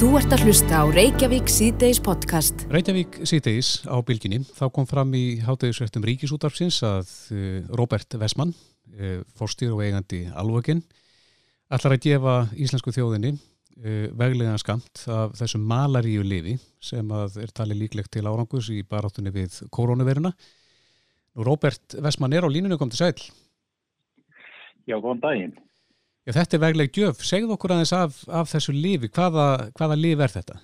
Þú ert að hlusta á Reykjavík síðdeis podcast. Reykjavík síðdeis á bylginni. Þá kom fram í hátegisrættum ríkisútarfsins að uh, Robert Westman, uh, fórstýr og eigandi alvöginn, ætlar að gefa íslensku þjóðinni uh, veglega skamt af þessum malaríu lifi sem er talið líklegt til árangus í baráttunni við koronaviruna. Nú Robert Westman er á línunum kom til sæl. Já, góðan daginn. Já, þetta er vegleg gjöf. Segð okkur aðeins af, af þessu lífi. Hvaða, hvaða líf er þetta?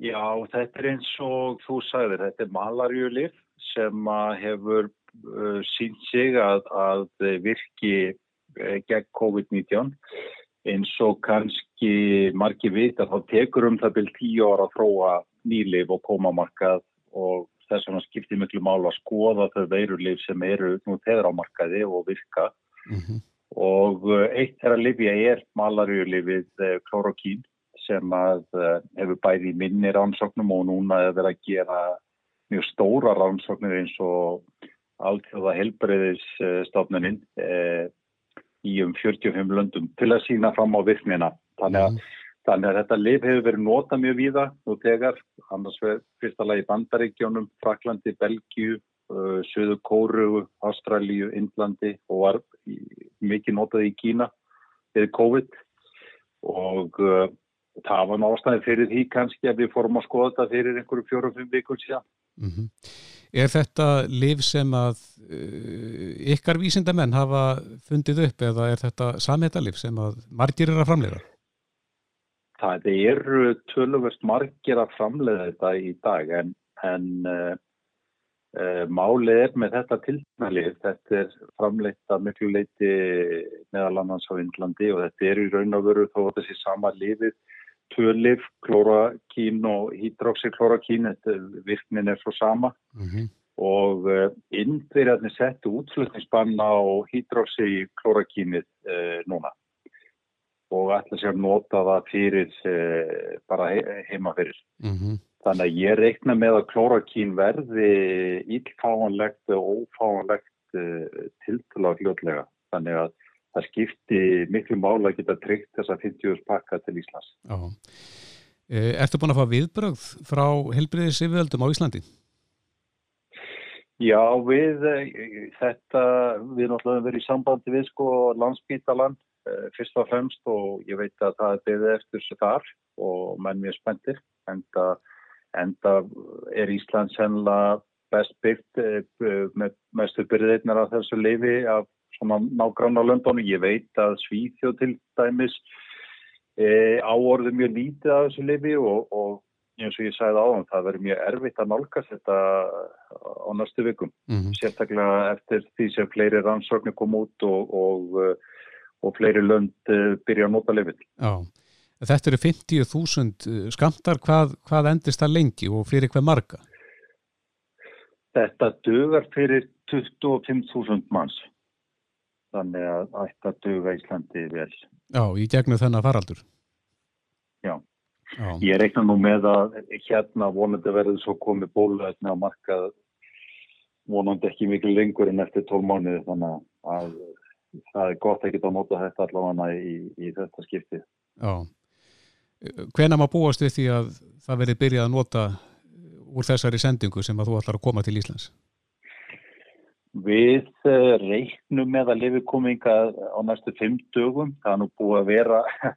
Já, þetta er eins og þú sagðir, þetta er malarjulif sem hefur uh, sínt sig að, að virki uh, gegn COVID-19 eins og kannski margi vita þá tekur um það byrjum tíu ára að þróa nýlif og koma markað og þess vegna skiptir miklu mál að skoða þau veirulif sem eru nú þegar á markaði og virka. Mm -hmm og eh, eitt að lifja er malarjulifið eh, klorokín sem að eh, hefur bæði minni rannsóknum og núna er verið að gera mjög stóra rannsóknir eins og alltjóða helbreyðisstofnuninn í um 45 löndum til að sína fram á virknina. Þannig að, mm. þannig að þetta lif hefur verið nota mjög víða nú tegar, annars fyrsta lagi Bandaríkjónum, Fraklandi, Belgíu, uh, Suðu Kóru, Ástralíu, Indlandi og var mikið notað í Kína eða COVID og uh, það var nástaði fyrir því kannski að við fórum að skoða þetta fyrir einhverju fjórum-fimm vikur síðan. Mm -hmm. Er þetta liv sem að uh, ykkar vísindamenn hafa fundið upp eða er þetta samhættalif sem að margir er að framleiða? Það eru töluvert margir að framleiða þetta í dag en, en Uh, málið er með þetta tilnælið, þetta er framleitt að miklu leiti meðal annars á Índlandi og þetta er í raun og veru þó þessi sama lifið, tvölif, klorakín og hydroxyklorakín, virknin er svo sama mm -hmm. og uh, innverjarnir settu útslutningsbanna á hydroxyklorakínið uh, núna og ætla sér að nota það fyrir bara he heima fyrir. Mm -hmm. Þannig að ég reikna með að klórakín verði ílfáanlegt og ófáanlegt uh, tiltala hljótlega. Þannig að það skipti miklu mála að geta tryggt þessa 50 pakka til Íslands. Já. Eh, ertu búin að fá viðbrögð frá helbriðis yfirvöldum á Íslandi? Já, við þetta, við náttúrulega verið í sambandi við sko landsbítaland fyrst og fremst og ég veit að það er beðið eftir þessu þar og menn mjög spenntir en það Enda er Ísland sennilega best byggt eh, með mestu byrðirnar af þessu leifi af svona nágrann á löndónu. Ég veit að Svíþjóð til dæmis e, áorði mjög lítið af þessu leifi og, og eins og ég sagði áðan, það verður mjög erfitt að nálgast þetta á næstu vikum. Mm -hmm. Sérstaklega eftir því sem fleiri rannsóknir kom út og, og, og fleiri lönd eh, byrja að nota leifin. Já. Þetta eru 50.000 eh, skamtar, hvað, hvað endist það lengi og fyrir hver marga? Þetta dögar fyrir 25.000 manns. Þannig að þetta döga Íslandi vel. Já, í gegnum þennan faraldur. Já. Já. Ég reikna nú með að hérna vonandi verður svo komið bóluðetna á markað vonandi ekki miklu lengur en eftir 12 mánuði þannig að það er gott að geta að nota þetta allavega í, í þetta skiptið. Já. Hvena maður búast við því að það verði byrjað að nota úr þessari sendingu sem að þú ætlar að koma til Íslands? Við eh, reiknum með að lifikominga á næstu fimm dögum. Það er nú búið að vera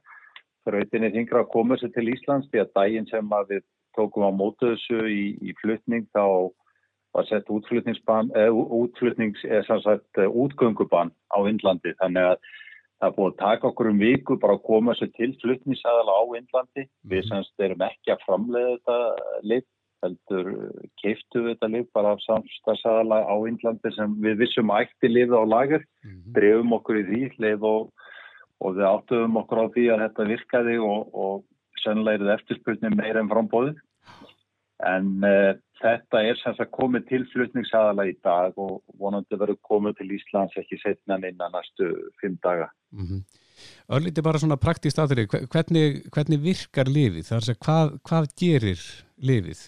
fröytinni þingra að koma sér til Íslands því að daginn sem að við tókum á mótu þessu í, í flutning þá var sett útflutningsbann, eh, útflutnings, eða sem sagt útgöngubann á Índlandi. Þannig að Það er búin að taka okkur um viku bara að koma sér til fluttnísæðala á Índlandi. Við mhm. semst erum ekki að framleiða þetta lif, heldur keiftu þetta lif bara af samstagsæðala á Índlandi sem við vissum ætti liða á lager. Mm. Drefum okkur í því lif og, og við áttuðum okkur á því að þetta virkaði og, og sennilega er þetta eftirspurning meira en frambóðið. En uh, þetta er sem sagt komið til flutningsaðala í dag og vonandi verður komið til Íslands ekki setna innan næstu fimm daga. Mm -hmm. Örlíti bara svona praktíst aðrið, hvernig, hvernig virkar lifið? Það er að segja, hvað, hvað gerir lifið?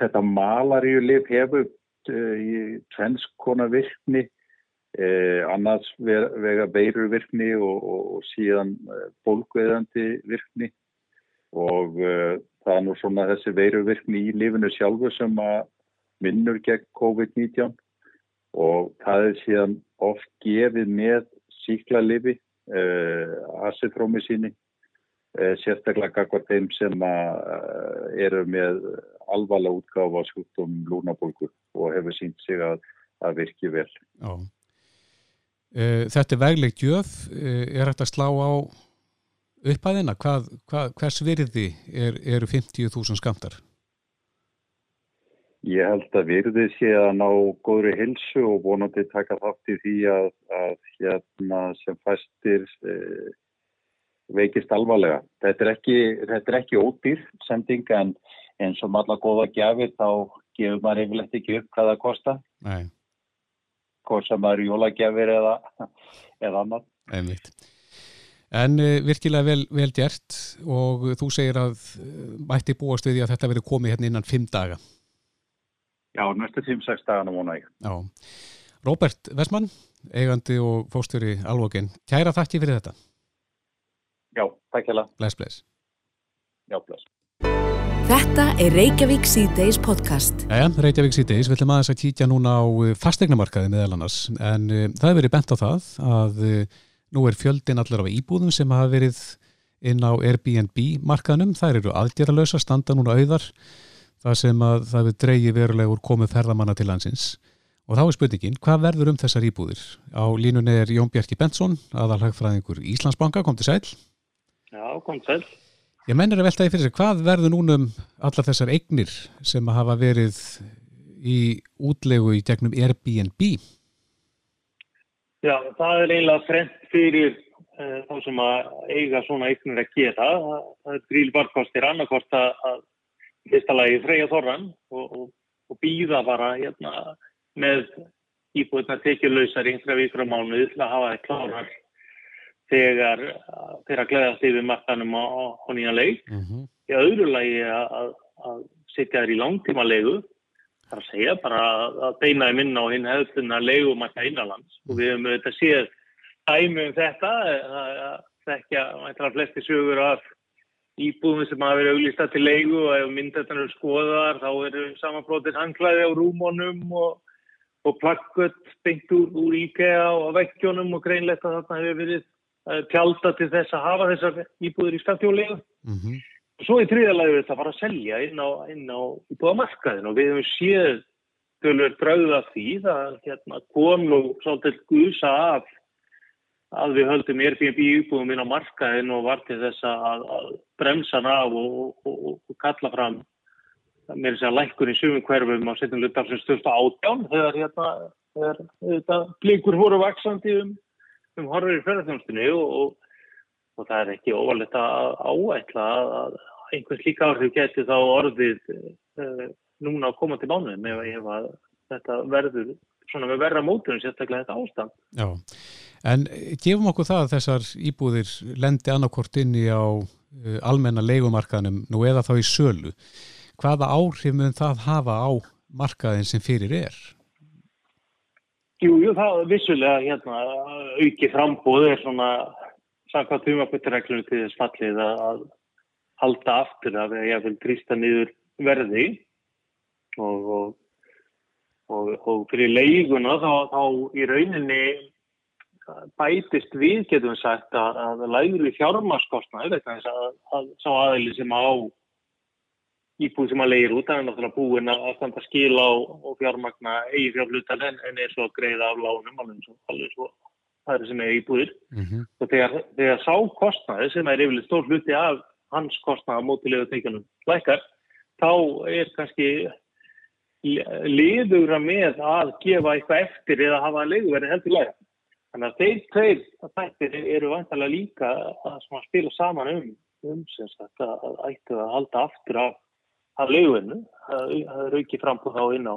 Þetta malaríu lif hefur uh, í tvennskona virkni eh, annars vega veirurvirkni og, og, og síðan bólgveðandi virkni og uh, það er nú svona þessi veirurvirkni í lífinu sjálfu sem að minnur gegn COVID-19 og það er síðan oft gefið með síklarlifi, uh, acetrómisíni, uh, sérstaklega kakvar þeim sem uh, eru með alvarlega útgáfa skjúttum lúnabólkur og hefur sínt sig að, að virki vel. Já. Uh, þetta er veglegt gjöf, uh, er þetta að slá á upphæðina? Hvað, hvað, hvers virði er, eru 50.000 skamtar? Ég held að virði sé að ná góðri hilsu og vonandi taka þátt í því að, að hérna sem fæstir eh, veikist alvarlega. Þetta er ekki, þetta er ekki ódýr sending en eins og með alla góða gjafir þá gefur maður yfirlegt ekki upp hvað það kostar. Nei. Hvort sem maður jólagjafir eða, eða annar. Einmitt. En uh, virkilega vel, vel gert og þú segir að uh, mætti búast við því að þetta verið komið hérna innan fimm daga. Já, næstu 5-6 dagana múna ég. Já. Róbert Vesman, eigandi og fóstjóri Alvókin, kæra þakki fyrir þetta. Já, takk hella. Bless, bless. Já, bless. Þetta er Reykjavík C-Days podcast. Já, Reykjavík C-Days, við ætlum aðeins að kýtja núna á uh, fastegnamarkaði meðal annars, en uh, það hefur verið bent á það að uh, nú er fjöldin allar af íbúðum sem hafa verið inn á Airbnb markaðnum, þær eru aðgerralösa, standa núna auðar það sem að það við dreyji verulegur komið ferðamanna til landsins. Og þá er spurningin, hvað verður um þessar íbúðir? Á línunni er Jón Bjarki Bensson aðalhagfræðingur Íslandsbanka, kom til sæl Já, kom til sæl Ég mennir að veltaði fyrir sig, hvað verður núnum allar þessar eignir sem hafa verið í útlegu í tegnum Airbnb? Já, það er eiginlega frent fyrir uh, þá sem að eiga svona eignir að gera það er grílbarkostir annarkort að fyrsta lagi freyja þorran og, og, og býða bara hérna, með íbúðna tekjulöysar í einhverja vikra mánuði til að hafa það klárar þegar þeirra gleðast yfir markanum á, á nýja leik. Mm -hmm. Í öðru lagi að, að setja þær í langtíma leigu þar að segja bara að beina þeim inn á hinn hefðuna leigumarka innanlands og við höfum auðvitað séð dæmi um þetta að þekkja, mættar að flesti sögur af íbúðum sem hafa verið auglista til leigu og ef myndetarnir skoðar þá eru samanflótið hanglaði á rúmónum og, og plakkut beint úr, úr IKEA og vekkjónum og greinlegt að þarna hefur verið uh, tjálta til þess að hafa þessar íbúður í stafntjólegu. Mm -hmm. Svo í þriðalagi við þetta fara að selja inn á, á íbúðamarkaðin og við hefum séð tölur drauða því það hérna, kom nú svolítið guðsa af að við höldum Airbnb íbúðum inn á markaðin og var til þess að, bremsa hann af og, og, og kalla fram með þess að lækkur í sumum hverfum á setjum luttafsins största átján þegar hérna þetta blíkur voru vaksandi um, um horfur í ferðarþjónstinu og, og það er ekki óvalegt að áætla að einhvers líka áhrif geti þá orðið uh, núna að koma til mánuðum ef að þetta verður svona með verra mótunum sérstaklega þetta ástand. Já, en gefum okkur það að þessar íbúðir lendi annarkort inn í á uh, almenna leikumarkaðnum nú eða þá í sölu. Hvaða áhrif mun það hafa á markaðin sem fyrir er? Jú, jú, það vissulega hérna, auki frambóð er svona samkvæmt humaputtireglunum til þess fallið að halda aftur að ég vil trýsta niður verði og, og og, og fyrir leiguna þá, þá í rauninni bætist við getum sagt að, að lægur við fjármarskostnaði að, að sá aðeili sem á íbúð sem að leir út það er náttúrulega búin að standa skil á og fjármagna eigi fjárlutan en, en er svo að greiða af lánum alveg svo, alveg svo það er sem er íbúðir mm -hmm. og þegar, þegar sá kostnaði sem er yfirlega stór hluti af hans kostnaði á mótilegu teikjunum lækar þá er kannski liðugra með að gefa eitthvað eftir eða hafa leiðverði heldur læg. Þannig að þeir tveir þættir eru vantalega líka að spila saman um, um sagt, að ættu að halda aftur af, af leiðverðinu. Það er aukið frambúð þá inn á,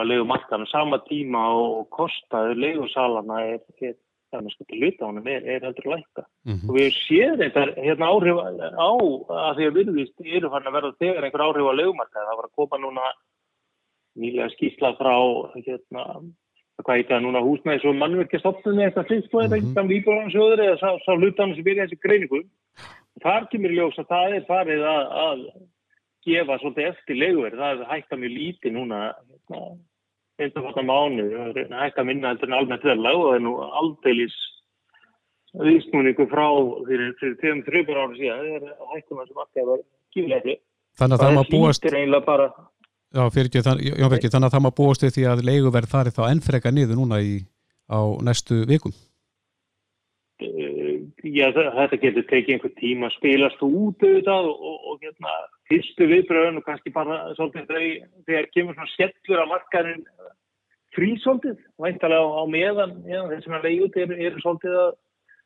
á leiðumarkanum. Sama tíma og kostaður leiðursalana er, er að er, er heldur lækka. Mm -hmm. Og við séum þetta hérna áhrif á að því að virðist eru hann að verða þegar einhver áhrif á leiðumarkaði. Það var að koma núna nýlega skýrsla frá hérna, hvað heit það núna húsnæðis og mannverkjastofnunni eitthvað fyrst og þetta ekki gamlega íbúransjóður eða sá, sá hlutanum sem byrja þessi greiningu. Þar kemur ljós að það er farið að, að gefa svolítið eftir leguverð. Það er hægt að mjög lítið núna eins og þetta mánu, hægt að minna en almennt verðlag og það er nú aldeilis viðsnúningu frá fyrir, fyrir tveim, þrjumur ára síðan. Það er hægt um að sem alltaf var kýflegi. Þannig að það má búast... Það bara... Já, fyrir ekki, þann, já, ekki, þannig að það má búast því að leiguverð þar er þá ennfrega niður núna í, á næstu vikum. Já, þetta getur tekið einhver tíma að spilast út auðvitað og, og, og hérna, fyrstu viðbröðun og kannski bara svolítið þegar kemur svona skellur að markaðin frísóldið, væntalega á, á meðan, þeir sem er leiðut eru er svolítið að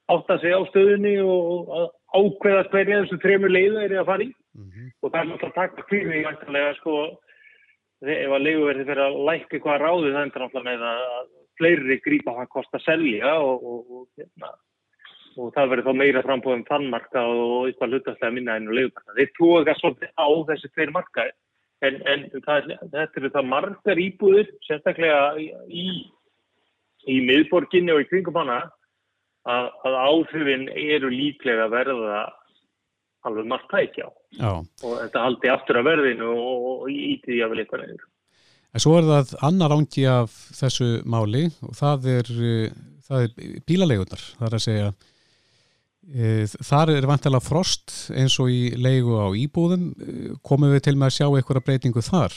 átta sig á stöðunni og að ákveða hverja þessu trefur leiðu er að fara í mm -hmm. og það er náttúrulega að taka fyrir væntalega sko ef að leiðuverði fyrir að lækka eitthvað ráði það er náttúrulega með að fleiri grípa hann kost að selja og, og, hérna, og það verður þá meira frambóðum fannmarka og eitthvað hlutastlega minna enn og leiðumarka. Þeir tóka svolítið á þessi tveir markaði en, en það, þetta eru það margar íbúður sérstaklega í, í miðborginni og í kringum hana að, að áhrifin eru líklega verða alveg margt tækja á Já. og þetta haldi aftur að verðinu og, og íti því að vel eitthvað nefnir. En svo er það annar ángi af þessu máli og það er, það er bílalegunar, það er að segja e, þar er vantilega frost eins og í leigu á íbúðum komum við til með að sjá eitthvað breytingu þar?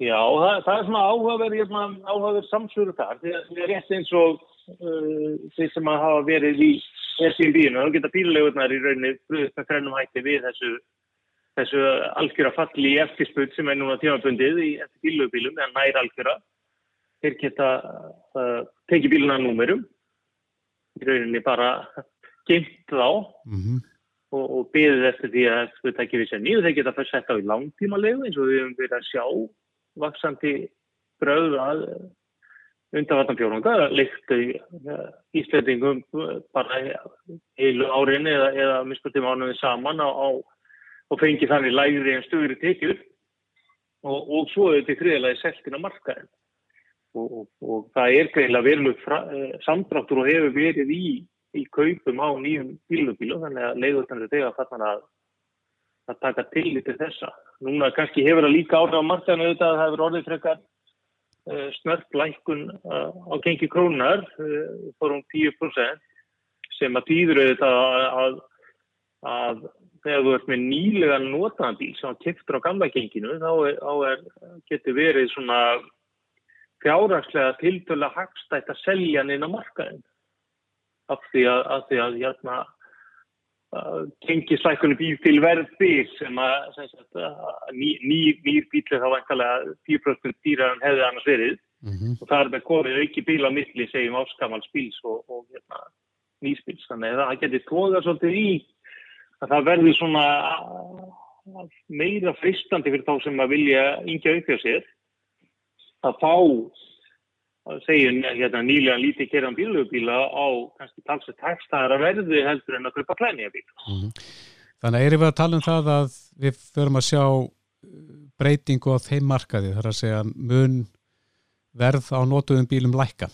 Já, það, það er svona áhugaverð áhugaverð samsöru þar, því að það er rétt eins og uh, þeir sem að hafa verið í Airbnb-inu, þá geta bílalegunar í rauninni bröðist að grænum hætti við þessu þessu algjöra falli í eftirsput sem er núna tímabundið í eftir bílugubílum, eða nær algjöra þeir geta uh, tekið bíluna númerum í rauninni bara geimt þá mm -hmm. og, og beðið eftir því að við tekjum við sér nýju, þeir geta fyrst sett á í langtímalegu eins og við höfum verið að sjá vaksandi bröð að undarvartan fjórunga, líkt íslendingum bara heilu árin eða, eða miskutum ánum við saman á, á og fengi þannig lægri en stöðri tekjur og, og svo er þetta þriðilega seltin á markaðin og, og, og það er greiðilega verið samdráttur og hefur verið í, í kaupum á nýjum bílubílu þannig að leiðurtanir þegar fann að, að taka til til þessa. Núna kannski hefur það líka áhrif á markaðinu auðvitað að það hefur orðið frekar uh, snört lækun uh, á gengi krónar fórum 10% sem að týður auðvitað að, að þegar þú ert með nýlega notaðan bíl sem kiptur á gamla genginu þá, er, er, getur verið svona fjárhagslega tiltöla hagstætt að selja á markaðin af því að, að, því að hérna, gengi slækunni bíl til verði sem að, ný, ný, nýr bíl er þá einhverlega 10% dýrar en hefði annars verið mm -hmm. og það er með komið auki bíl á milli segjum áskamals bíls og, og hérna, nýspíls þannig að það getur tóðað svolítið í að það verði svona meira fristandi fyrir þá sem að vilja yngja aukja sér að fá að segja hérna, nýlega lítið keran bílugubíla á kannski talsið takstæðara verði heldur en að köpa klænija bíl. Mm -hmm. Þannig að erum við að tala um það að við förum að sjá breytingu á þeim markaði þar að segja mun verð á nótuðum bílum lækka?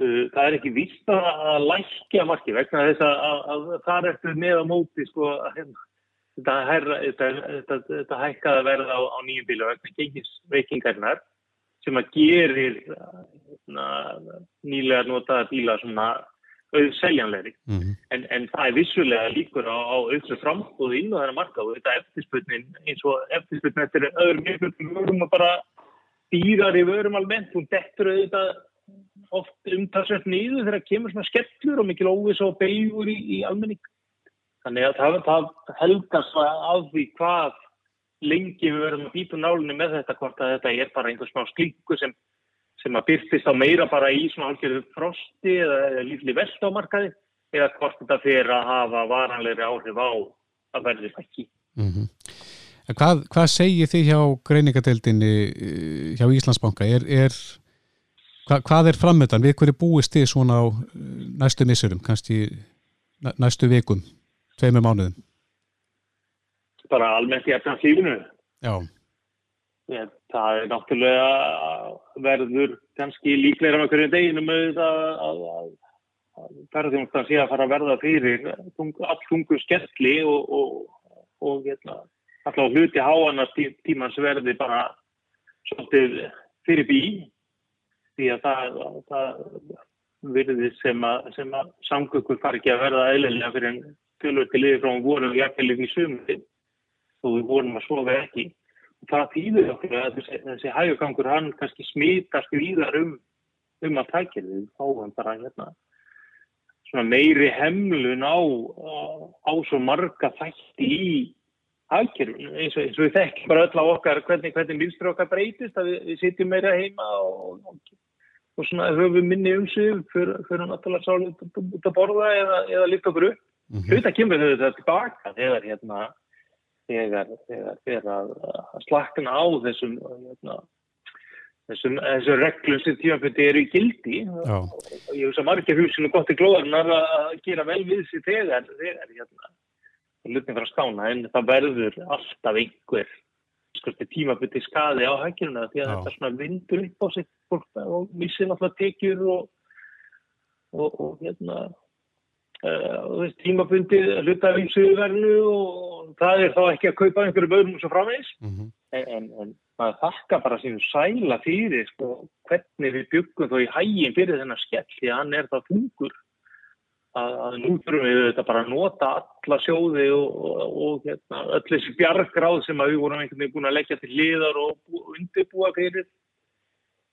það er ekki vist að lækja marki vegna þess að, að, að það er eftir með á móti sko, hérna, þetta, herra, þetta, þetta, þetta hækkaða verða á, á nýjum bílu vegna gengisveikingarnar sem að gerir hérna, nýlega notaða bíla svona auðseljanleiri mm -hmm. en, en það er vissulega líkur á, á auklu frambúðu inn á þennan marka og þetta eftirsputnin eins og eftirsputnin eftir öðrum mjög vörum og bara dýrar í vörum almennt, hún dettur auðvitað oft umtalsvægt nýðu þegar kemur svona skellur og mikil óvis og beigur í, í almenning. Þannig að það, það helgast af því hvað lengi við verðum að býta nálinni með þetta hvort að þetta er bara einhvers smá sklíku sem, sem að byrtist á meira bara í svona algjörðu frosti eða, lífli veld á markaði eða hvort þetta fyrir að hafa varanleiri áhrif á að verði ekki. Mm -hmm. Hvað, hvað segir þið hjá greiningadeildinni hjá Íslandsbanka? Er, er Hva, hvað er framöndan? Við hverju búist þið svona á næstu missurum, kannski næstu vikum, tveimur mánuðum? Bara almennt í eftir lífinu. Já. ég, það er náttúrulega verður kannski líklega með hverju deginum auðvitað að, að, að ferðarþjónustan sé að fara að verða fyrir all tungu skelli og, og, og hérna, alltaf hluti háanast tí, tímans verði bara svolítið fyrir bí því að það, það virði sem að, að samgöngur fari ekki að verða eðlilega fyrir en tölvöldi liði frá vorum við jafnveg í sumundin og við vorum að sofa ekki það þýður okkur að þessi, þessi hægugangur hann kannski smítast víðar um, um að tækja við fáum bara hérna meiri hemlun á, á svo marga þætti í hagkerfun eins og, eins og við þekkjum bara öll á okkar hvernig, hvernig lífstur okkar breytist að við, við sitjum meira heima og, og, og svona höfum minni um sig fyrir, náttúrulega sálega út að borða eða, eða líka upp. Mm -hmm. Hluta kemur þau þetta tilbaka þegar hérna þegar þegar að, að slakna á þessum hérna, þessum, þessum reglum sem tímafundi eru í gildi Já. og ég veist að margir húsinu gott í glóðarnar að gera vel við sér þegar þegar hérna lutin frá skána en það verður alltaf einhver skurti tímafundi skadi á hækjuna því að Já. þetta svona vindur upp á sig og missir alltaf tekjur og og, og hérna Uh, tímabundið hlutafíl suðverðinu og það er þá ekki að kaupa einhverju böðum og svo framvegs mm -hmm. en, en, en maður þakka bara sín sæla fyrir sko, hvernig við byggum þá í hægin fyrir þennar skell því að hann er það fungur að, að nú þurfum við þetta bara að nota alla sjóði og, og, og hérna, öll þessi bjargráð sem við vorum einhvern veginn búin að leggja til liðar og undirbúa fyrir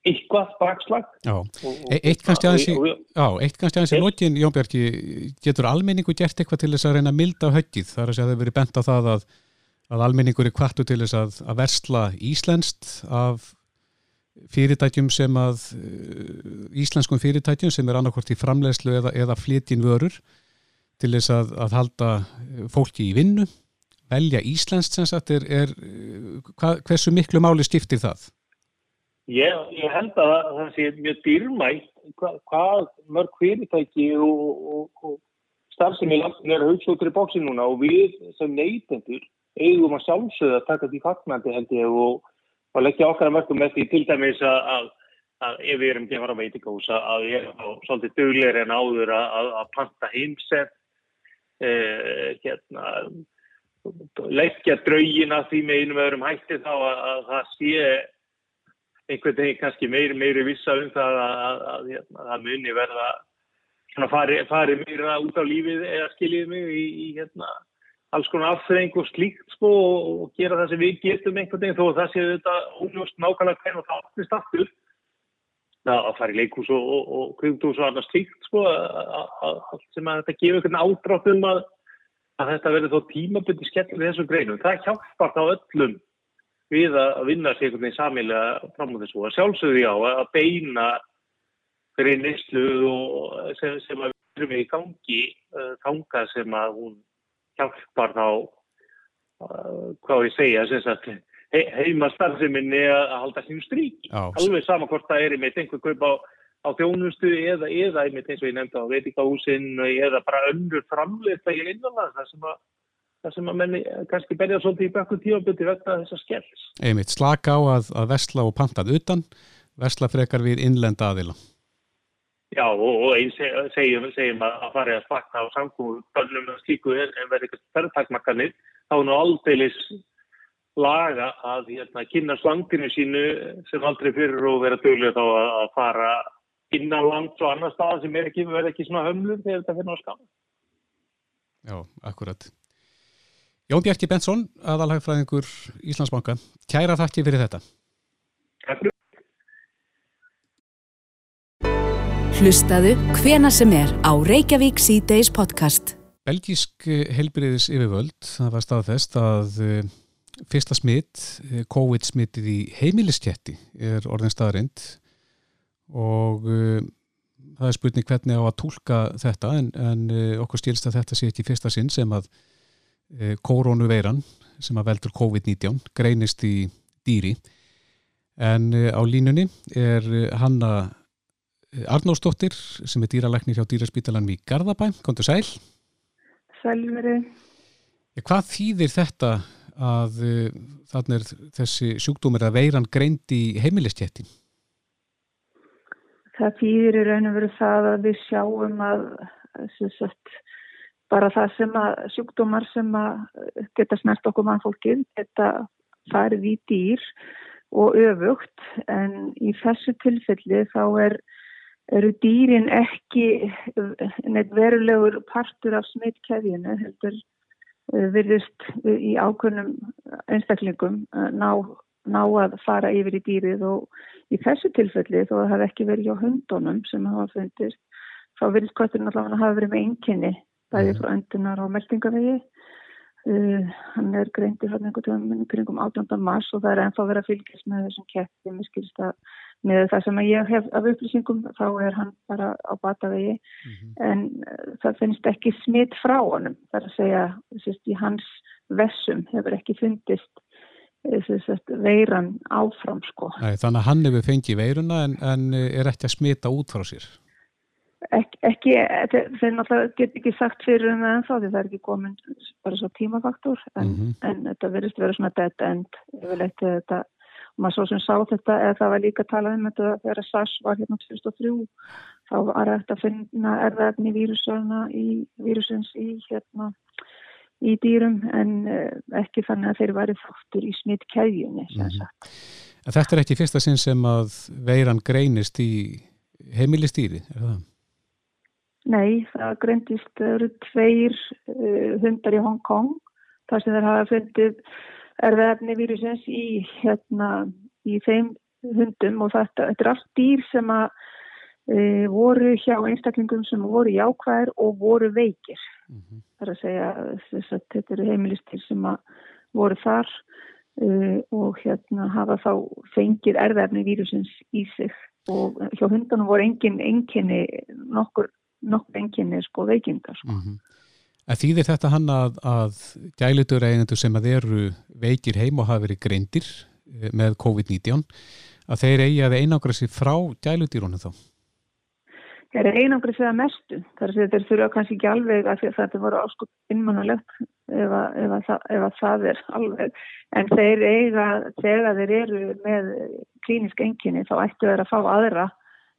eitthvað bakslag. E- Eitt kannski aðeins í notin, Jón Björki getur almenningu gert eitthvað til þess að reyna að milda höggið, þar að það hefur verið bent á það að, að almenningur er kvartu til þess að, að versla íslenskt af fyrirtækjum sem að íslenskum fyrirtækjum sem er annarkort í framlegslu eða, eða flytjin vörur til þess að, að halda fólki í vinnu. Velja íslenskt sem sagt er, er hva, hversu miklu máli stiftir það? Ég, ég held að það sé mjög dýrmætt hvað, hvað mörg fyrirtæki og, og, og starfsemi er hugslóttur í bóksi núna og við sem neytendur eigum að sjálfsögða að taka því fagnandi held ég og, og leggja okkar að mörgum með því til dæmis að, að, að ef við erum ekki að fara að erum á svolítið dugleiri en áður að, að panta heimsef eh, hérna leggja draugina því með einum öðrum hætti þá að það sé einhvern veginn kannski meiri, meiri vissa um það að, að, að, hérna, að muni verða svona fari, fari meira út á lífið eða skiljið mig í, í hérna, alls konar afþreng og slíkt sko og, og gera það sem við getum einhvern veginn þó að það séu þetta óljóst nákvæmlega hvernig það áttist aftur að fara í leikús og, og, og kvöngdús og annars slíkt sko sem að þetta gefur einhvern ádrátt um að þetta verður þó tímabundi skellur í þessum greinum. Það hjálpar þá öllum við að vinna sig einhvern veginn samilega fram á þessu. Og sjálfsögðu já að beina fyrir nýstlu sem, sem að við erum í gangi ganga uh, sem að hún hjálpar þá uh, hvað ég segja sagt, he, heima starfseminni að halda sín strík alveg sama hvort það er með einhver kaup á, á þjónustu eða, eða einmitt eins og ég nefndi á veitikahúsin eða bara önnur framleita í einanlega það sem að þar sem að menni kannski berja svolítið í bakku tífaböndi vegna þessar skells. Einmitt, slaka á að, að versla og pantað utan, versla frekar við innlenda aðila. Já, og, og einn segjum, segjum að fara að slaka á samkómu börnum og slíku en verði eitthvað ferðtakmakkanir, þá er nú aldeilis laga að hérna, kynna slanginu sínu sem aldrei fyrir og vera dögulega þá að, að fara innan langt og annar stað sem er ekki, verði ekki svona hömlur þegar þetta fyrir náttúrulega. Já, akkurat. Jón Bjarki Bensson, aðalhagfræðingur Íslandsbanka, kæra þakki fyrir þetta. Hlustaðu hvena sem er á Reykjavík C-Days podcast. Belgísk helbriðis yfirvöld, það var staðfest að uh, fyrsta smitt, uh, COVID-smittið í heimilistjætti er orðin staðarind og uh, það er spurning hvernig á að tólka þetta en, en okkur stýrst að þetta sé ekki fyrsta sinn sem að Eh, koronaveiran sem að veldur COVID-19 greinist í dýri. En eh, á línunni er eh, Hanna Arnóstóttir sem er dýralæknir hjá dýraspítalanum í Garðabæ, kontur sæl. Sælveri Hvað þýðir þetta að þannig er þessi sjúkdómir að veiran greind í heimilistjættin? Það fyrir í raun og veru það að við sjáum að sagt, bara það sem að sjúkdómar sem að geta snert okkur mannfólkið geta farið í dýr og öfugt. En í þessu tilfelli þá er eru dýrin ekki neitt verulegur partur af smittkæðinu heldur Eh, virðist eh, í ákveðnum einstaklingum eh, ná, ná að fara yfir í dýrið. Og í þessu tilfelli þó að það hef ekki verið hjá hundunum sem hafa fundist þá virðist kvarturinn allavega að hafa verið með einnkynni bæði mhm. frá öndunar og meldingavegi uh, hann er greintið frá einhvern veginn kringum 18. mars og það er ennþá verið að fylgjast með þessum kettum, ég skilst að með það sem ég hef af upplýsingum þá er hann bara á batavegi mm -hmm. en uh, það finnst ekki smitt frá honum þar að segja sérst, í hans vessum hefur ekki fundist eh, sérst, veiran áfram sko. Æ, þannig að hann hefur fengið veiruna en, en er ekki að smita út frá sér Ek, ekki, þeir náttúrulega get ekki sagt fyrir um það en þá því það er ekki komin bara svo tímafaktor en, mm -hmm. en þetta verðist vera svona dead end yfirleitt þetta maður svo sem sá þetta eða það var líka talað um þetta þegar SARS var hérna 2003 þá var þetta að finna erðaðni vírusins í hérna í dýrum en eh, ekki þannig að þeir væri þáttur í smitt kæðjunni mm -hmm. Þetta er ekki fyrsta sinn sem að veiran greinist í heimilistýri, er það? Nei, það greindist, það eru tveir uh, hundar í Hong Kong þar sem þeir hafa fundið erðaefni vírusins í, hérna, í þeim hundum og þetta, þetta er allt dýr sem að e, voru hjá einstaklingum sem voru jákvæðir og voru veikir. Mm -hmm. Það er að segja að þetta eru heimilistir sem að voru þar e, og hérna hafa þá fengið erðaefni vírusins í sig og hjá hundunum voru engin enginni, nokkur, nokkur enginni sko veikindar sko. Mm -hmm. Þýðir þetta hann að, að gælitur eigendur sem að eru veikir heim og hafa verið greindir eh, með COVID-19 að þeir eigi að einangra sér frá gælutýrunum þá? Þeir eru einangra sér að mestu. Þar að þeir þurfa kannski ekki alveg að þetta voru áskut innmannulegt ef, ef, ef að það er alveg. En þeir eiga, þegar þeir eru með klínisk enginni þá ættu þeir að fá aðra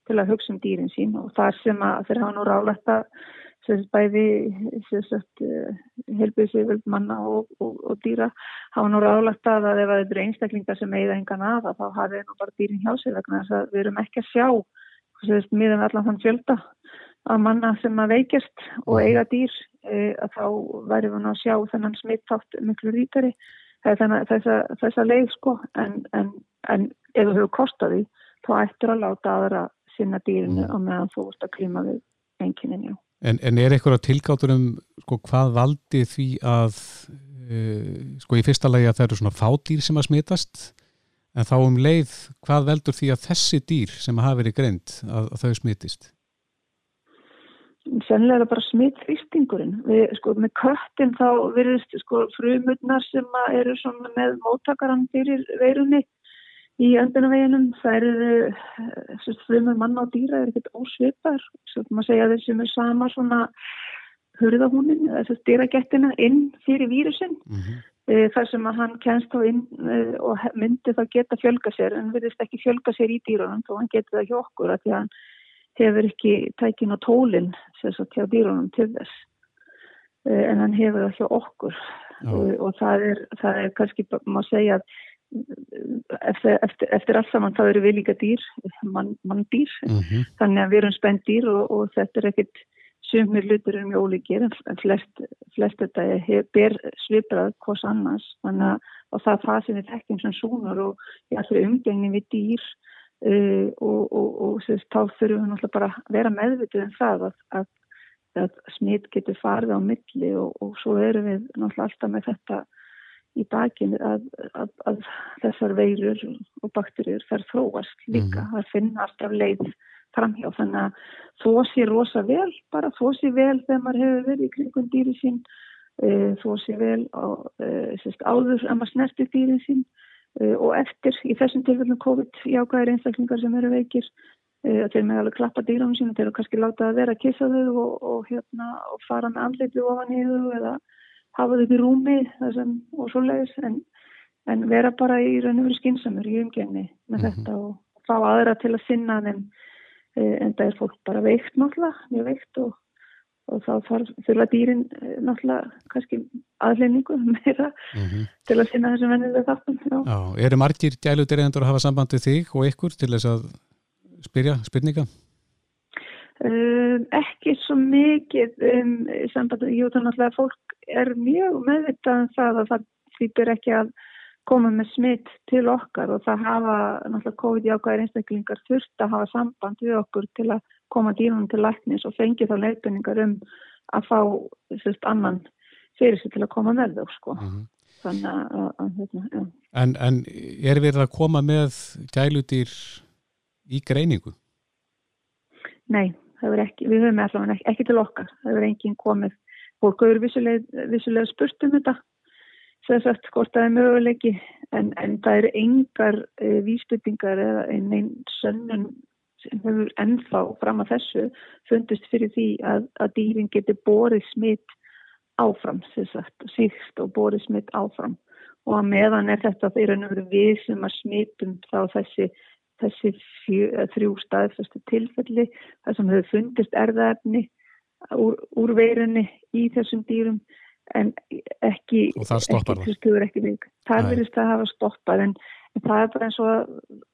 til að hugsa um dýrin sín og það sem að þeir hafa nú rálægt að bæði eh, helbíðsiföld manna og, og, og dýra hafa nú ráðlagt að ef það eru einstaklingar sem eigða engan að þá hafi nú bara dýrin hjá sig vegna þess að við erum ekki að sjá miðan allan þann fjölda að manna sem að veikjast og eiga dýr e, að þá væri við nú að sjá þennan smittátt miklu rítari þessa, þessa leið sko en, en, en ef þú hefur kostaði þá ættir að láta aðra sinna dýrinu mm. og meðan þú ert að klíma við enginni En, en er eitthvað tilgáttur um sko, hvað valdi því að uh, sko í fyrsta lagi að það eru svona fádýr sem að smitast en þá um leið hvað veldur því að þessi dýr sem hafa verið greint að, að þau smitist? Sennilega bara smittfýstingurinn. Sko með köttin þá verðist sko frumutnar sem eru svona með móttakaran fyrir veirunni í öndunarveginum. Það eru uh, frumur manna og dýra er ekkert ósvipar. Svo kan maður segja að þeir sem er sama svona hurðahúnin, þess að dýragettina inn fyrir vírusin. Mm -hmm. Þar sem að hann kennst þá inn uh, og myndi þá geta fjölga sér en verðist ekki fjölga sér í dýrunum þá hann getur það hjá okkur að því að hann hefur ekki tækin á tólinn hjá dýrunum til þess en hann hefur það hjá okkur og, og það er, það er kannski, maður segja að eftir, eftir, eftir allt saman þá eru við líka dýr mann man dýr mm -hmm. þannig að við erum spennt dýr og, og þetta er ekkit sumir lutur er mjög ólíkir en flest, flest þetta er, ber sviprað hvors annars þannig að það er það sem við tekjum sem súnur og í allri umgengni við dýr uh, og, og, og sérst, þá þurfum við náttúrulega bara að vera meðvitið um það að, að, að smitt getur farið á milli og svo erum við náttúrulega alltaf með þetta í bakinu að, að, að þessar veirur og bakterjur þær þróast líka mm. að finna alltaf leið framhjá þannig að þó sé rosa vel bara þó sé vel þegar maður hefur verið í kringum dýri sín e, þó sé vel á, e, sérst, áður að maður snerti dýri sín e, og eftir í þessum tilfellum COVID jákvæðir einstaklingar sem eru veikir þeir með alveg klappa dýrum sín þeir eru kannski látað að vera að kissa þau og, og, hérna, og fara með andleiti ofan í þau eða hafa þau upp í rúmi sem, og svoleiðis en, en vera bara í raun og veru skinsamur í umgenni með Mhm. þetta og fá aðra til að sinna eh, en það er fólk bara veikt náttúrulega, mjög veikt og, og þá þurfa dýrin eh, náttúrulega kannski aðleiningu meira Mhm. til að sinna þessum vennilega þáttum. Já. Já, eru margir gæludiregendur að hafa samband við þig og ykkur til þess að spyrja spurninga? Um, ekki svo mikið um, sambandi, jú þannig að fólk er mjög meðvitað um það að það þýpir ekki að koma með smitt til okkar og það hafa náttúrulega COVID-jákvæðir einstaklingar þurft að hafa samband við okkur til að koma dýrunum til læknis og fengi þá leifinningar um að fá sérst, annan fyrir sig til að koma með þau sko. Mhm. Þannig að, að, hérna, já. En, en er verið að koma með gæludýr í greiningu? Nei, ekki, við höfum allavega ekki, ekki til okkar, það er enginn komið, fólk hefur vissulega, vissulega spurt um þetta, sem sagt hvort það er möguleiki, en, en það eru engar e, vísbyttingar eða einn einn sönnun sem hefur ennþá fram að þessu fundist fyrir því að, að dýrin geti borið smitt áfram, sem sagt, síst og borið smitt áfram. Og að meðan er þetta þeirra nefnir við sem að smittum þá þessi þessi fjö, þrjú staðfæstu tilfelli þar sem hefur fundist erðaefni úr, úr veirunni í þessum dýrum en ekki Og það stoppar ekki, það? Það verðist að hafa stoppað en, en það er bara eins og að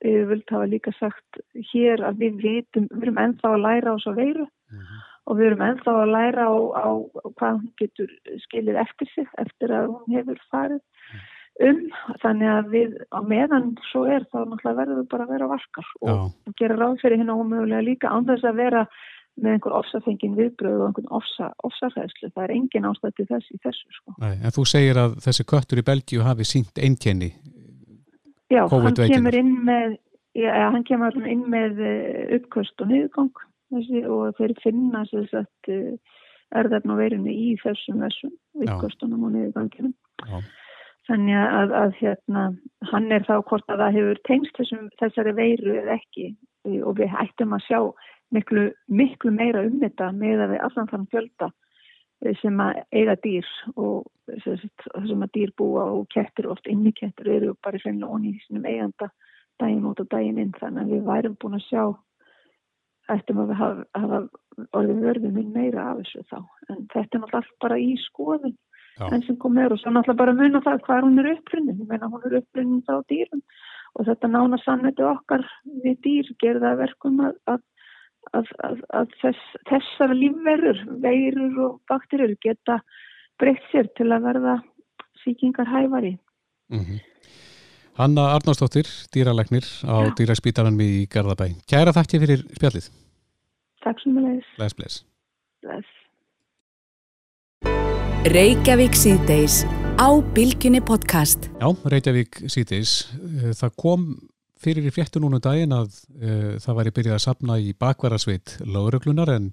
við vilt hafa líka sagt hér að við vitum, við erum ennþá að læra á svo veiru Mhm. og við erum ennþá að læra á, á hvað hún getur skilið eftir sig eftir að hún hefur farið um þannig að við á meðan svo er þá náttúrulega verður við bara að vera varkar og, Já. gera ráð fyrir hérna ómögulega líka án þess að vera með einhver ofsafengin viðbröð og einhvern ofsa, ofsarhæðslu það er engin ástæð til þess í þessu sko. Nei, en þú segir að þessi köttur í Belgíu hafi sínt einkenni. Já, hann kemur inn með já, hann kemur inn með eh, uppköst og niðurgang þessi, og þeir finna sér sett erðarn og veirinu í þessum þessum Já. uppkostunum og niðurganginum Já. Þannig að, að hérna, hann er þá hvort að það hefur tengst þessum, þessari veiru eða ekki. Og við ættum að sjá miklu, miklu meira um þetta með að við allan þann fjölda eh, sem að eiga dýr og sem að dýr búa og kettir oft inni kettir eru bara hreinlega onni í sinum eiganda daginn út og daginn inn. Þannig að við værum búin að sjá ættum að við hafa, hafa orðið vörðum minn meira af þessu þá. En þetta er náttúrulega bara í skoðun Já. enn sem kom með og svo náttúrulega bara muna það hvað hún er upprunnin, ég meina hún er upprunnin þá dýrum og þetta nána sannveitu okkar við dýr gerða að verkum að, að, að, að, að þess, þessar lífverur, veirur og bakterjur geta breytt sér til að verða síkingar hæfari. Mm Hanna Arnársdóttir, dýralegnir á Já. dýraspítaranum í Garðabæ. Kæra þakki fyrir spjallið. Takk sem við leiðis. Bless, bless. Reykjavík síðdeis á Bilginni podcast. Já, Reykjavík síðdeis. Eh, Það kom fyrir í fréttu núna um daginn að uh, það væri byrjað að sapna í bakvarasveit lauruglunar en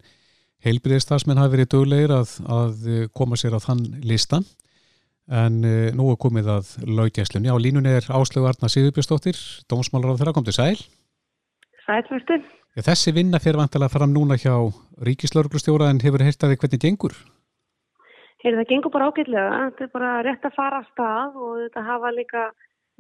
heilbyrðistafsmenn hafi verið döglegir að, að eh, koma sér á þann listan en uh, nú er komið að laugjæslunni. Á línunni er Áslögu Arna Sigurbjörnsdóttir, dómsmálar á þeirra kom til sæl. Sætlustu. Þessi vinna fyrir vantilega fram núna hjá ríkislauruglustjóra en hefur heyrt að þið hvernig gengur? Heyrðu, það gengur bara ágætlega. Þetta er bara rétt að fara af stað og þetta hafa líka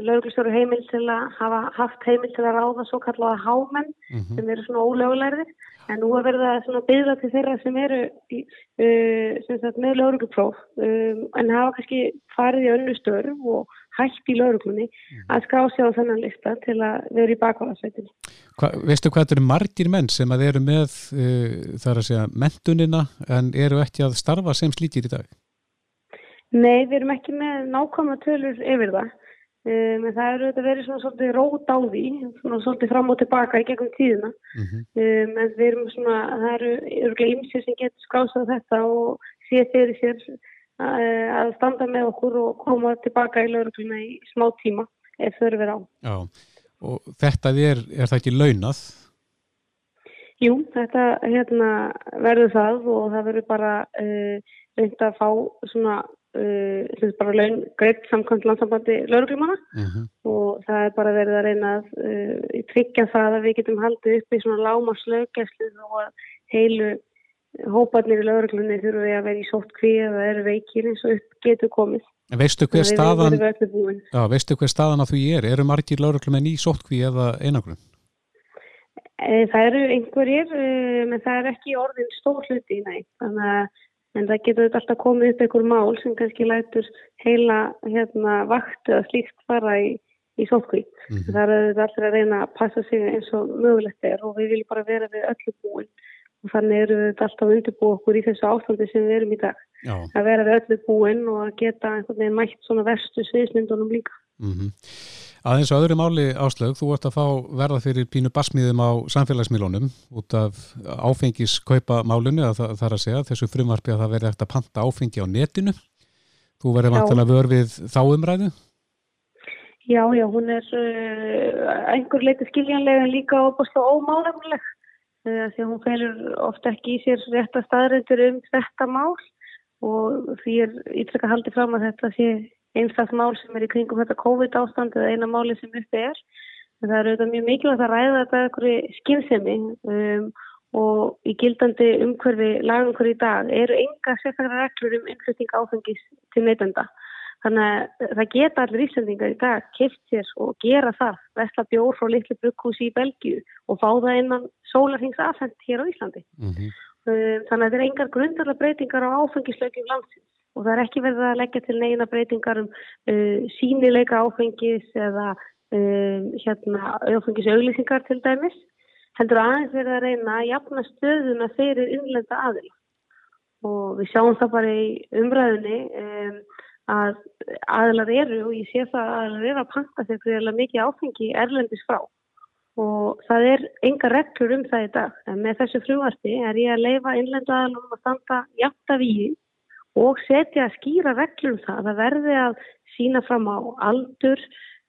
lauglustjóru heimil til að hafa haft heimil til að ráða svo kallaða hámenn Mm sem eru svona ólögulærðir. En nú að svona byggða til þeirra sem eru uh, sem sagt, með lauruglupróf um, en hafa kannski farið í önnu störf og hætt í lauruglunni að skrá sig á þennan lista til að vera í bakvarðarsveitinni. Hva, veistu hvað þetta eru margir menn sem að eru með uh, það er að segja mentunina en eru ekki að starfa sem slíkir í dag? Nei, við erum ekki með nákvæmna tölur yfir það. Um, en það eru þetta verið svona svolítið rót á því, svona svolítið fram og tilbaka í gegnum tíðina. Mm -hmm. Um, en við erum svona, það eru örgulega ymsir sem getur skrásað þetta og sé fyrir sér að standa með okkur og koma tilbaka í laurugluna í smá tíma ef þau eru verið á. Já, og þetta er, er það ekki launað? Jú, þetta hérna, verður það og það verður bara uh, reynd að fá svona uh, sem bara laun greitt samkvæmt landsambandi lauruglumanna Mm -hmm. og það er bara verið að reyna að uh, tryggja það að við getum haldið upp í svona lámarslöggæslu og að heilu hóparnir í lauruglunni þurfum við að vera í sóttkví eða eru veikir eins og upp getur komið. En veistu hver staðan, já, veistu hver staðan að þú er? Eru margir lauruglumenn í sóttkví eða einagrun? E, það eru einhverjir, e, menn það er ekki orðin stór hluti, nei. Þannig að en það getur alltaf komið upp einhver mál sem kannski lætur heila hérna, vaktu að slíkt fara í, í sótkví. Mm -hmm. Það eru alltaf að reyna að passa sig eins og mögulegt er og við viljum bara vera við öllu búin og þannig eru við alltaf að undirbúa okkur í þessu ástandi sem við erum í dag. Já. Að vera við öllu búin og að geta einhvern veginn mætt svona verstu sviðsmyndunum líka. Mm -hmm. Aðeins á öðru máli áslög, þú ert að fá verða fyrir pínu basmiðum á samfélagsmiðlunum út af áfengis kaupa málunni, að það er að segja þessu frumvarfi að það verði eftir að panta áfengi á netinu. Þú verður vantilega vörfið þá umræðu? Já, já, hún er uh, einhver leiti skiljanlega en líka óbúslega ómáðamleg uh, því hún felur ofta ekki í sér rétt að staðræntur um þetta mál og því er ítrekka haldið fram að þetta sé einstaklega mál sem er í kringum þetta COVID ástand eða eina máli sem uppi er. En það er auðvitað mjög mikilvægt að ræða þetta eitthvað skynsemi um, og í gildandi umhverfi lagumhverfi í dag eru enga sérstaklega reglur um innflutning áfengis til neytenda. Þannig að það geta allir ísendingar í dag kipt sér og gera það, vestla bjór frá litlu brukkhúsi í Belgíu og fá það innan sólarhings afhengt hér á Íslandi. Mm -hmm. Þannig að það er engar grundarlega breytingar á áfengislaukjum landsins og það er ekki verið að leggja til neina breytingar um uh, sínileika áfengis eða um, hérna, áfengis auglýsingar til dæmis heldur aðeins verið að reyna að jafna stöðuna fyrir innlenda aðil og við sjáum það bara í umræðinni um, að aðilar eru og ég sé það að aðilar eru að panta sér fyrir mikið áfengi erlendis frá og það er enga reglur um það í dag en með þessu frumvarti er ég að leifa innlenda aðilum að standa jafta við og setja að skýra reglum það að það verði að sína fram á aldur,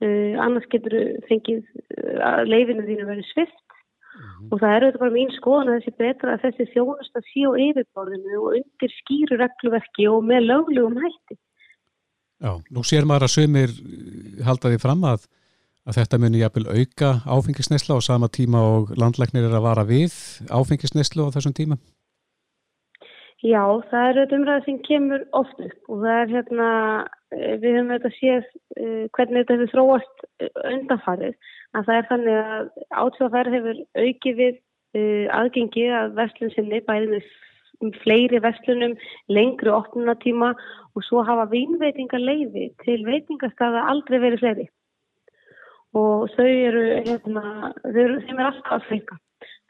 uh, annars getur fengið uh, að leifinu þínu verið svift mm -hmm. og það er auðvitað bara mín skoðan að þessi betra að þessi þjónust að síu yfirborðinu og undir skýru regluverki og með löglegum hætti. Já, nú sér maður að sömur haldaði fram að, að þetta muni jafnvel auka áfengisnesla á sama tíma og landlæknir er að vara við áfengisneslu á þessum tíma. Já, það er auðvitað umræðið sem kemur oft upp og það er hérna, eh, við höfum auðvitað séð uh, hvernig þetta hefur þróast eh, undanfarið. Að það er þannig að átsjóðafæri hefur aukið við aðgengi að vestlun sinni bæðið með fleiri vestlunum, lengri opnunatíma og svo hafa vínveitingar leiði til veitingarstaða aldrei verið fleiri. Og þau eru, hérna, þau eru, þeim er alltaf að fleika.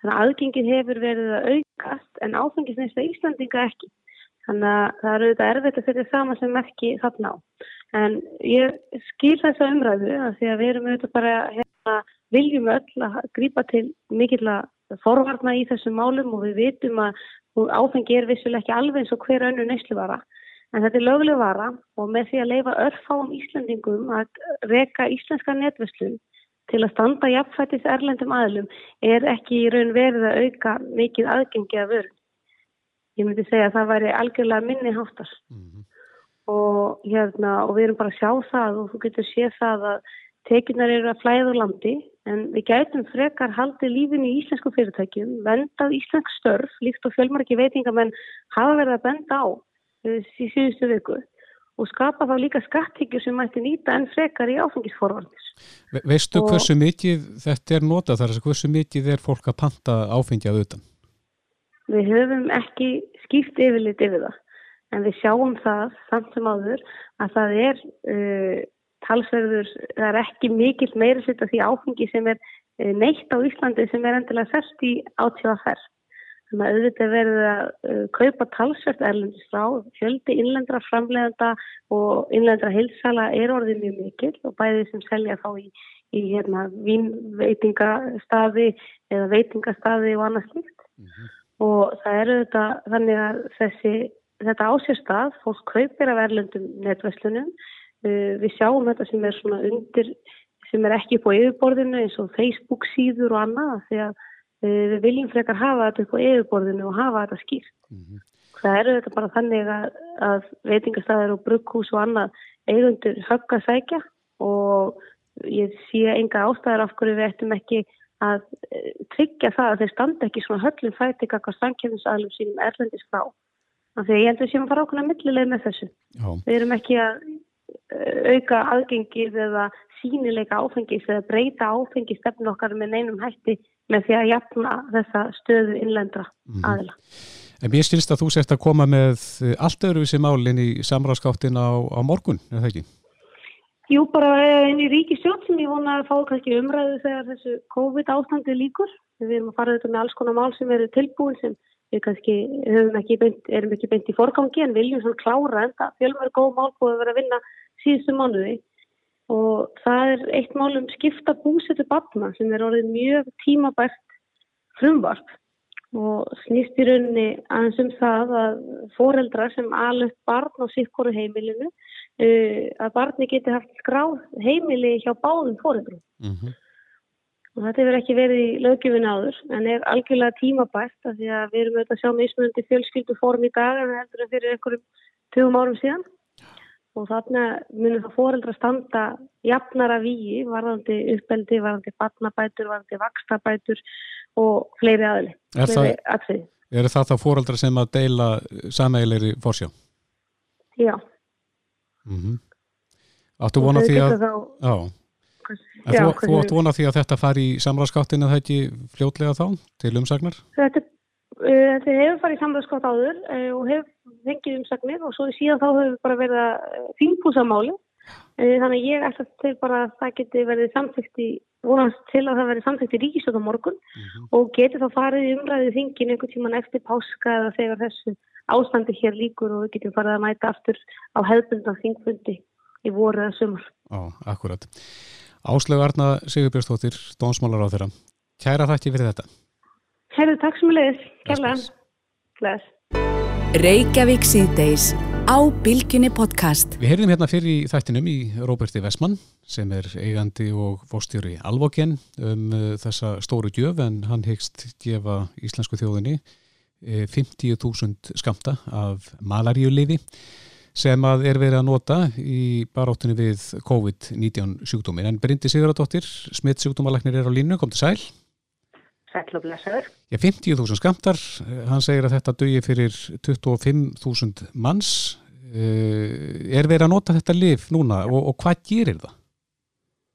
Þannig að aðgengið hefur verið að aukast en áfengisneista Íslandinga ekki. Þannig að það eru auðvitað erfitt að setja saman sem ekki þarna á. En ég skil þessa umræðu að því að við erum auðvitað bara hérna, viljum öll að grýpa til mikill að forvarna í þessum málum og við vitum að áfengi er vissuleg ekki alveg eins og hver önnu nesluvara. En þetta er lögleg vara og með því að leifa örfáum Íslandingum að reka íslenska netverslun til að standa jafnfættis erlendum aðlum er ekki í raun verið að auka mikið aðgengi að vörun. Ég myndi segja að það væri algjörlega minni háttar mm -hmm. og, hérna, og við erum bara að sjá það og þú getur séð það að tekinar eru að flæða úr landi en við gætum frekar haldið lífin í íslensku fyrirtækjum, vendað íslensk störf líkt og fjölmarki veitingamenn hafa verið að benda á í síðustu viku og skapa þá líka skatthyggjur sem mætti nýta en frekar í áfengisforvarnis. Ve veistu og hversu mikið þetta er notað þar, hversu mikið er fólk að panta áfengi að auðan? Við höfum ekki skipt yfirleitt yfir það, en við sjáum það samt sem áður að það er uh, talsverður, það er ekki mikill meira sitt af því áfengi sem er uh, neitt á Íslandi sem er endilega sest í átíða ferð. Þannig að auðvitað verður að uh, kaupa talsvert erlendis frá, fjöldi innlendra framleganda og innlendra heilsala er orðið mjög mikil og bæðið sem selja þá í, í hérna, vínveitingastaði eða veitingastaði og annað slikt. Mm -hmm. Og það er auðvitað þannig að þessi, þetta ásérstað, fólk kaupir af erlendum netverslunum, við sjáum þetta sem er svona undir, sem er ekki på yfirborðinu eins og Facebook síður og annað því að Eh, við viljum frekar hafa þetta upp á yfirborðinu og hafa þetta skýrt. Mm -hmm. Það eru þetta bara þannig að, að veitingastæðar og brugghús og annað eigundur högg að sækja og ég sé enga ástæðar af hverju við ættum ekki að eh, tryggja það að þeir standa ekki svona höllum fæti kakar samkjöfnisaðlum sínum erlendis frá. Þannig að ég held að við séum að fara okkur millileg með þessu. Já. Við erum ekki að eh, auka aðgengið eða sínileika áfengis eða breyta áfengistefn okkar með neinum hætti með því að jafna þessa stöðu innlendra mm. aðila. En mér skilst að þú sért að koma með allt öðruvísi málinn í samráðskáttin á, á morgun, er það ekki? Jú, bara inn í ríkistjón sem ég vona að fá kannski umræðu þegar þessu COVID ástandi líkur. Við erum að fara auðvitað með alls konar mál sem eru tilbúin sem við kannski ekki beint, erum ekki beint í forgangi en viljum svona klára en það fjölmur góð mál búið að vera að vinna síðustu mánuði. Og það er eitt mál um skipta búsetu batna sem er orðið mjög tímabært frumvarp. Og snýst í rauninni aðeins um það að foreldrar sem alveg barn á sikkoru heimilinu uh, að barni geti haft skráð heimili hjá báðum foreldrum. Mm -hmm. Og þetta hefur ekki verið í lögjöfin áður en er algjörlega tímabært af því að við erum auðvitað að sjá mismunandi fjölskyldu form í dag en heldur en fyrir einhverjum tugum árum síðan og þarna munir það foreldra standa jafnara víi varðandi uppeldi, varðandi barnabætur, varðandi vakstabætur og fleiri aðli. Er, það, er það þá fóraldra sem að deila sameilegri fórsjá? Já. Mm -hmm. Áttu vona því að... Þá... Já. En Já, þú, áttu vona því að þetta fari í samráðskáttin eða ekki fljótlega þá til umsagnar? Þetta, uh, þetta hefur farið í samráðskátt áður uh, og hefur fengið umsagnir og svo síðan þá hefur bara verið að fínpúsa máli Eh, þannig að ég ætla til bara að það geti verið samþygt í, vonast til að það verið samþygt í ríkistöð á morgun. Mm -hmm. og geti þá farið umræðið þingin einhvern tíman eftir páska eða þegar þessu ástandi hér líkur og við getum farið að mæta aftur á hefðbundna Áslögu Arna Sigurbjörnstóttir, dónsmálar á þeirra. Kæra þakki fyrir þetta. Herru, takk sem leiðis. Kærlega. Gleðis. Reykjavík síðdeis á Bilginni podcast. Við heyrðum hérna fyrir í þættinum í Róberti Vestmann sem er eigandi og fórstjóri Alvoken um uh, þessa stóru gjöf en hann hegst gefa íslensku þjóðinni uh, 50.000 skamta af malaríuliði sem að er verið að nota í baróttunni við COVID-19 sjúkdómin. En Bryndi Sigurðardóttir, smitt sjúkdómaleknir er á línu, kom til sæl. Sæl og blessaður. Já, 50.000 skamtar, hann segir að þetta dögi fyrir 25.000 manns. Eh, er verið að nota þetta liv núna og, og hvað gerir það?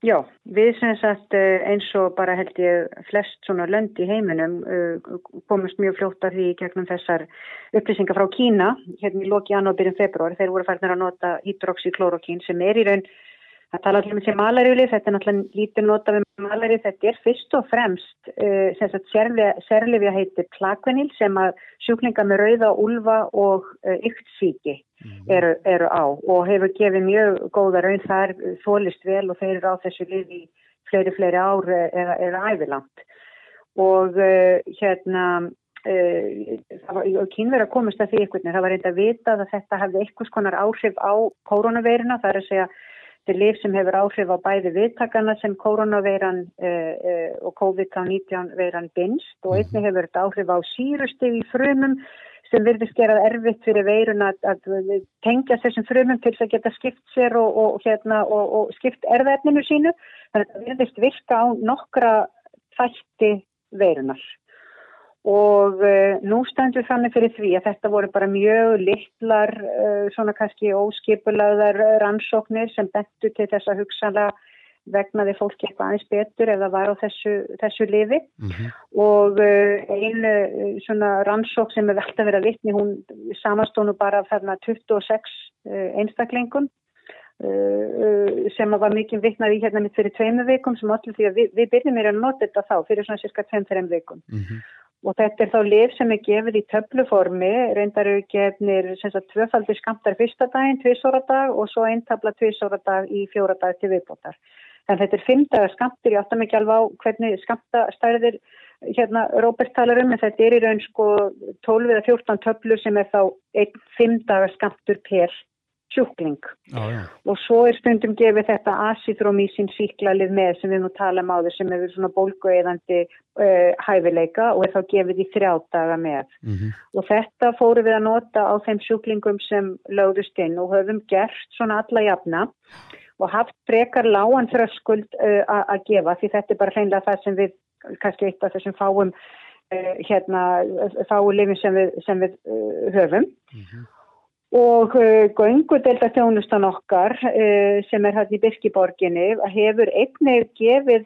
Já, við sem sagt eh, eins og bara held ég flest svona lönd í heiminum eh, komast mjög fljótt af því gegnum þessar upplýsingar frá Kína. Hérna í loki janúarbyrjum februar þeir voru færðin að nota hydroxychloroquine sem er í raun Það tala allir um þessi malaríulið, þetta er náttúrulega lítið nota við malaríu, þetta er fyrst og fremst uh, sérlifja heiti plakvenil sem að sjúklinga með rauða, úlfa og uh, yktsíki mm. eru, eru á og hefur gefið mjög góða raun þar, þólist vel og þeir eru á þessu lið í fleiri, fleiri ár eða, eða ævilangt. Og uh, hérna, kynverið að komast að því veginn, það var reynd að vita að þetta hefði einhvers konar áhrif á koronaveirina, það er að segja Þetta er lif sem hefur áhrif á bæði viðtakana sem koronaveiran uh, uh, og COVID-19 veiran binst og einni hefur þetta áhrif á sírusteg í frumum sem virðist gerað erfitt fyrir veirun að, að tengja þessum frumum til að geta skipt sér og, og, hérna, og, og skipt erðefninu sínu. Þannig að þetta virðist virka á nokkra þætti veirunar og uh, nú standur þannig fyrir því að þetta voru bara mjög litlar, uh, svona kannski óskipulaðar rannsóknir sem bentu til þess að hugsanlega vegnaði fólki eitthvað aðeins betur ef það var á þessu, þessu lifi mm -hmm. og uh, einu svona rannsók sem er velt að vera vittni, hún samastónu bara þarna 26 einstaklingum sem var mikið vittnað í hérna mitt fyrir tveimu vikum sem allir því að við, við byrjum mér að nota þetta þá fyrir svona cirka 2-3 vikum mm -hmm. Og þetta er þá lif sem er gefið í töfluformi, reyndar eru gefnir tvöfaldi skamtar fyrsta daginn, tvísóra dag og svo einn tabla tvísóra dag í fjóra dag til viðbótar. En þetta er fimm dagar skamtir, ég átta mikið alveg á hvernig skamtastærðir hérna Róbert talar um, en þetta er í raun sko 12 eða 14 töflur sem er þá einn fimm dagar skamtur per sjúkling ah, og svo er stundum gefið þetta asitrómísin síklarlið með sem við nú tala um á þess sem hefur svona bólgueðandi uh, hæfileika og er þá gefið í þrjádaga með mm -hmm. og þetta fóru við að nota á þeim sjúklingum sem lögðust inn og höfum gert svona alla jafna og haft frekar lágan þröskuld uh, að gefa því þetta er bara hreinlega það sem við kannski eitt af þessum fáum uh, hérna, fáu lifin sem við, sem við höfum mm -hmm. Og uh, göngudelta þjónustan okkar sem er hérna í Birkiborginni hefur einnig gefið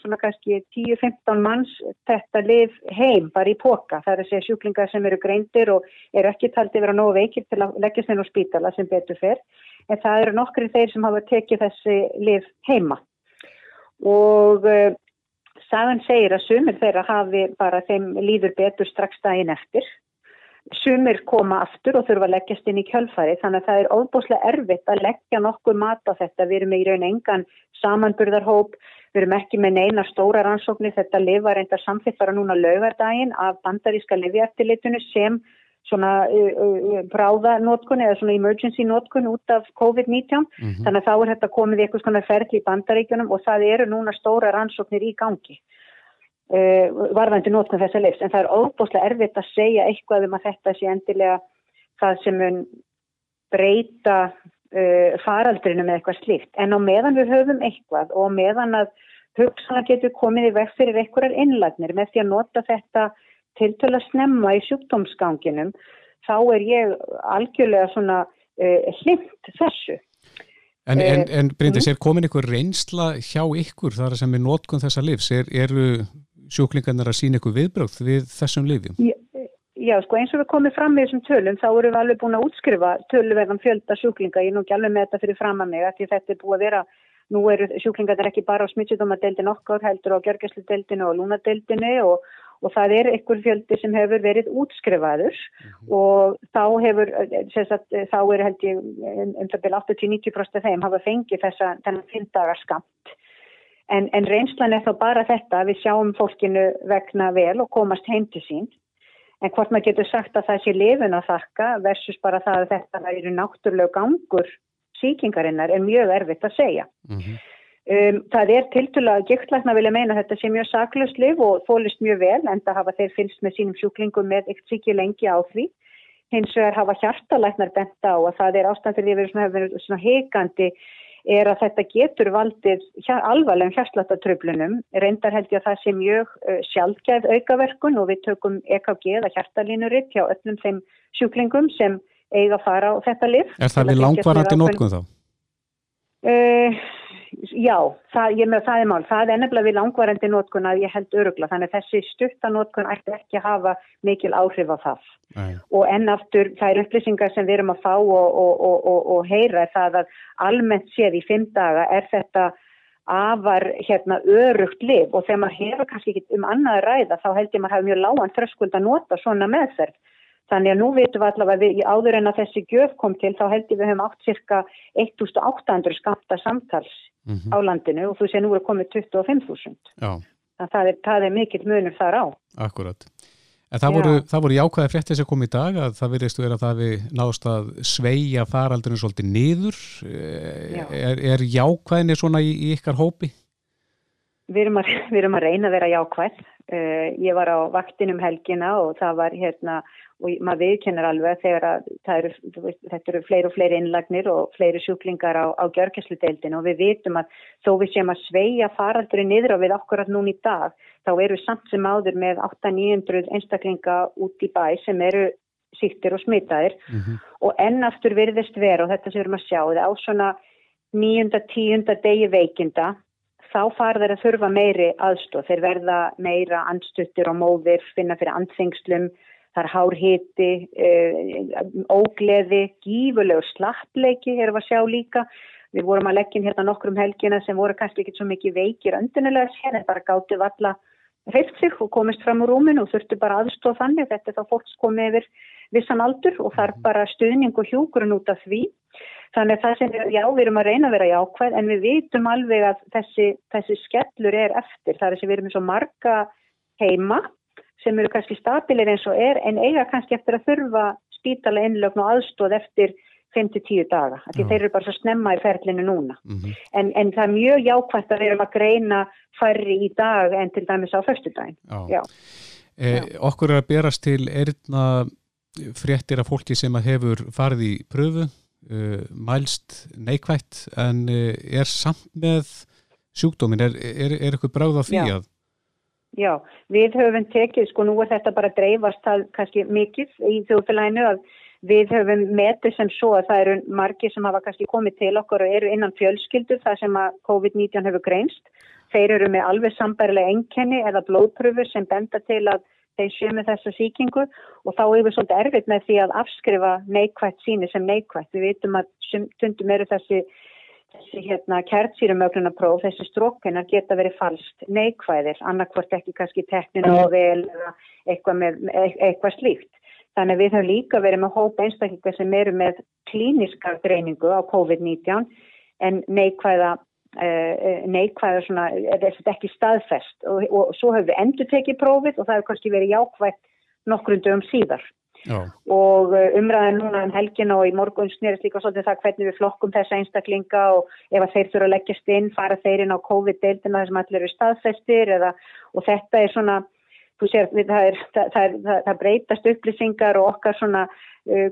svona kannski 10-15 manns þetta lif heim bara í póka, það er að segja sjúklingar sem eru greindir og eru ekki taldi vera nógu veikir til að leggja sér á spítala sem betur fyrr en það eru nokkri þeir sem hafa tekið þessi lif heima. Og sagan segir að sumir þeirra hafi bara þeim líður betur strax daginn eftir sumir koma aftur og þurfa að leggjast inn í kjölfari þannig að það er óbúslega erfitt að leggja nokkuð mat á þetta. Við erum í raun engan samanburðarhóp. Við erum ekki með neina stóra rannsóknir. Þetta lifa reyndar samþitt bara núna lögardaginn af bandaríska lifiæftilitunu sem svona bráðanótkun eða svona emergency nótkun út af COVID-19 mm -hmm. þannig að þá er þetta komið í eitthvað svona ferli í bandaríkunum og það eru núna stóra rannsóknir í gangi varðandi nótkun þessa leifs en það er óbúslega erfitt að segja eitthvað um að þetta sé endilega það sem mun breyta uh, faraldrinu með eitthvað slíkt en á meðan við höfum eitthvað og meðan að hugsanar getur komið í vekk fyrir einhverjar innlagnir með því að nota þetta til til að snemma í sjúkdómsganginum þá er ég algjörlega svona uh, hlimt þessu. En, en, eh, en Bryndis, er komin einhver reynsla hjá ykkur þar sem er nótkunn þessa livs? Er, eru sjúklingarnar að sína ykkur viðbröð við þessum livjum? Já, já, sko eins og við komum fram með þessum tölum þá erum við alveg búin að útskrifa töluverðan fjölda sjúklinga, ég er nú ekki alveg með þetta fyrir fram að mig að þetta er búið að vera Nú eru sjúklingarnir ekki bara á smittsjúdómadeildin okkar heldur á gjörgjæsludeildinu og lúnadeildinu og, og það er einhver fjöldi sem hefur verið útskrifaður mm -hmm. og þá hefur, sagt, þá er held ég um það byrja 80-90% af þeim hafa fengið þessa þennan fylgdagarskamt en, en reynslan er þá bara þetta við sjáum fólkinu vegna vel og komast heim til sín en hvort maður getur sagt að það sé lifin að þakka versus bara það að þetta eru náttúrulega gangur síkingarinnar er mjög erfitt að segja mm -hmm. Um, það er tiltulega giktlækna vilja meina að þetta sé mjög saklust liv og fólist mjög vel en það hafa þeir fylgst með sínum sjúklingum með eitt síki lengi á því. Hins vegar hafa hjartalæknar benda á að það er ástand fyrir því að vera svona heikandi er að þetta getur valdið alvarlegum hjartlættatröflunum. Reyndar held ég að það sé mjög uh, sjálfgæð aukaverkun og við tökum EKG eða hjartalínuritt hjá öllum þeim sjúklingum sem eiga að fara á þetta liv. Er það við langvarandi nótgun þá? Uh, já, það, ég með það er mál. Það er nefnilega við langvarandi nótkun að ég held örugla. Þannig að þessi stuttanótkun ætti ekki að hafa mikil áhrif á það. Æ. Og ennaftur það er upplýsingar sem við erum að fá og, og, og, og heyra það að almennt séð í fimm daga er þetta afar hérna örugt liv og þegar maður hefur kannski ekki um annað ræða þá held ég maður hafa mjög lágan þröskuld að nota svona meðferð. Þannig að nú veitum við allavega við áður en að þessi gjöf kom til þá held ég við höfum átt cirka 1800 skamta samtals mm -hmm. á landinu og þú sé nú er komið 25.000. Það er, það er mikill munur þar á. Akkurat. En það voru, voru jákvæði fréttið sem kom í dag að það virðist vera að það við náðust að sveia faraldurinn svolítið niður. Já. Er, er jákvæðinni svona í, í ykkar hópi? Við erum, að, við erum að reyna að vera jákvæð. Uh, ég var á vaktinum helgina og það var hérna og maður viðkennir alveg þegar að eru, þetta eru fleiri og fleiri innlagnir og fleiri sjúklingar á, á gjörgjæsludeildin og við vitum að þó við séum að sveia faraldurinn niður á við okkur að núna í dag þá eru samt sem áður með 800-900 einstaklinga út í bæ sem eru síktir og smitaðir mm -hmm. og ennaftur virðist vera og þetta sem við erum að sjá það á svona 9-10 degi veikinda þá fara þeir að þurfa meiri aðstóð þeir verða meira andstuttir og móðir finna fyrir andþingslum Það er hárhiti, eh, ógleði, gífurlegur slappleiki erum við að sjá líka. Við vorum að leggja hérna nokkrum helgina sem voru kannski ekki svo mikið veikir öndunulega sér en bara gáttu valla hreift sig og komist fram úr rúminu og þurftu bara aðstóð þannig. Þetta er þá fólks komið yfir vissan aldur og það er bara stuðning og hjúgrun út af því. Þannig að það sem já, við erum að reyna að vera jákvæð en við vitum alveg að þessi, þessi skellur er eftir. Það er sem við erum svo marga heima sem eru kannski stabilir eins og er en eiga kannski eftir að þurfa spítala innlögn og aðstóð eftir 5-10 daga, þeir eru bara svo snemma í ferlinu núna, mm -hmm. en, en það er mjög jákvæmt að við erum að greina færri í dag en til dæmis á förstudagin. Eh, Okkur er að berast til erðna fréttir af fólki sem hefur farið í pröfu, mælst neikvægt en uh, er samt með sjúkdómin, er, er, er eitthvað bráð af því að? Já, við höfum tekið, sko nú er þetta bara dreifast það kannski mikið í þjóðfélaginu að við höfum metið sem svo að það eru margi sem hafa kannski komið til okkur og eru innan fjölskyldu þar sem að COVID-19 hefur greinst. Þeir eru með alveg sambarilega enkenni eða blóðpröfur sem benda til að þeir séu með þessa síkingu og þá er við svolítið erfitt með því að afskrifa neikvægt síni sem neikvægt. Við veitum að stundum eru þessi, þessi hérna, kærtsýrumögnunapróf, þessi strókkennar geta verið falskt neikvæðir, annarkvort ekki kannski tekninu og vel eða eitthvað, með, eitthvað slíkt. Þannig að við höfum líka verið með hóp einstaklingar sem eru með klíniska greiningu á COVID-19 en neikvæða Eh, eh, neikvæða svona, er ekki staðfest og, og svo hefur við endur tekið prófið og það hefur kannski verið jákvægt nokkrundu um síðar Já. og eh, umræðin núna um helgin og í morgun snýrist líka svolítið það hvernig við flokkum þessa einstaklinga og ef að þeir þurfa að leggjast inn, fara þeir inn á COVID-deildina þessum allir eru staðfestir eða, og þetta er svona, þú sér, það, er, það, það, það breytast upplýsingar og okkar svona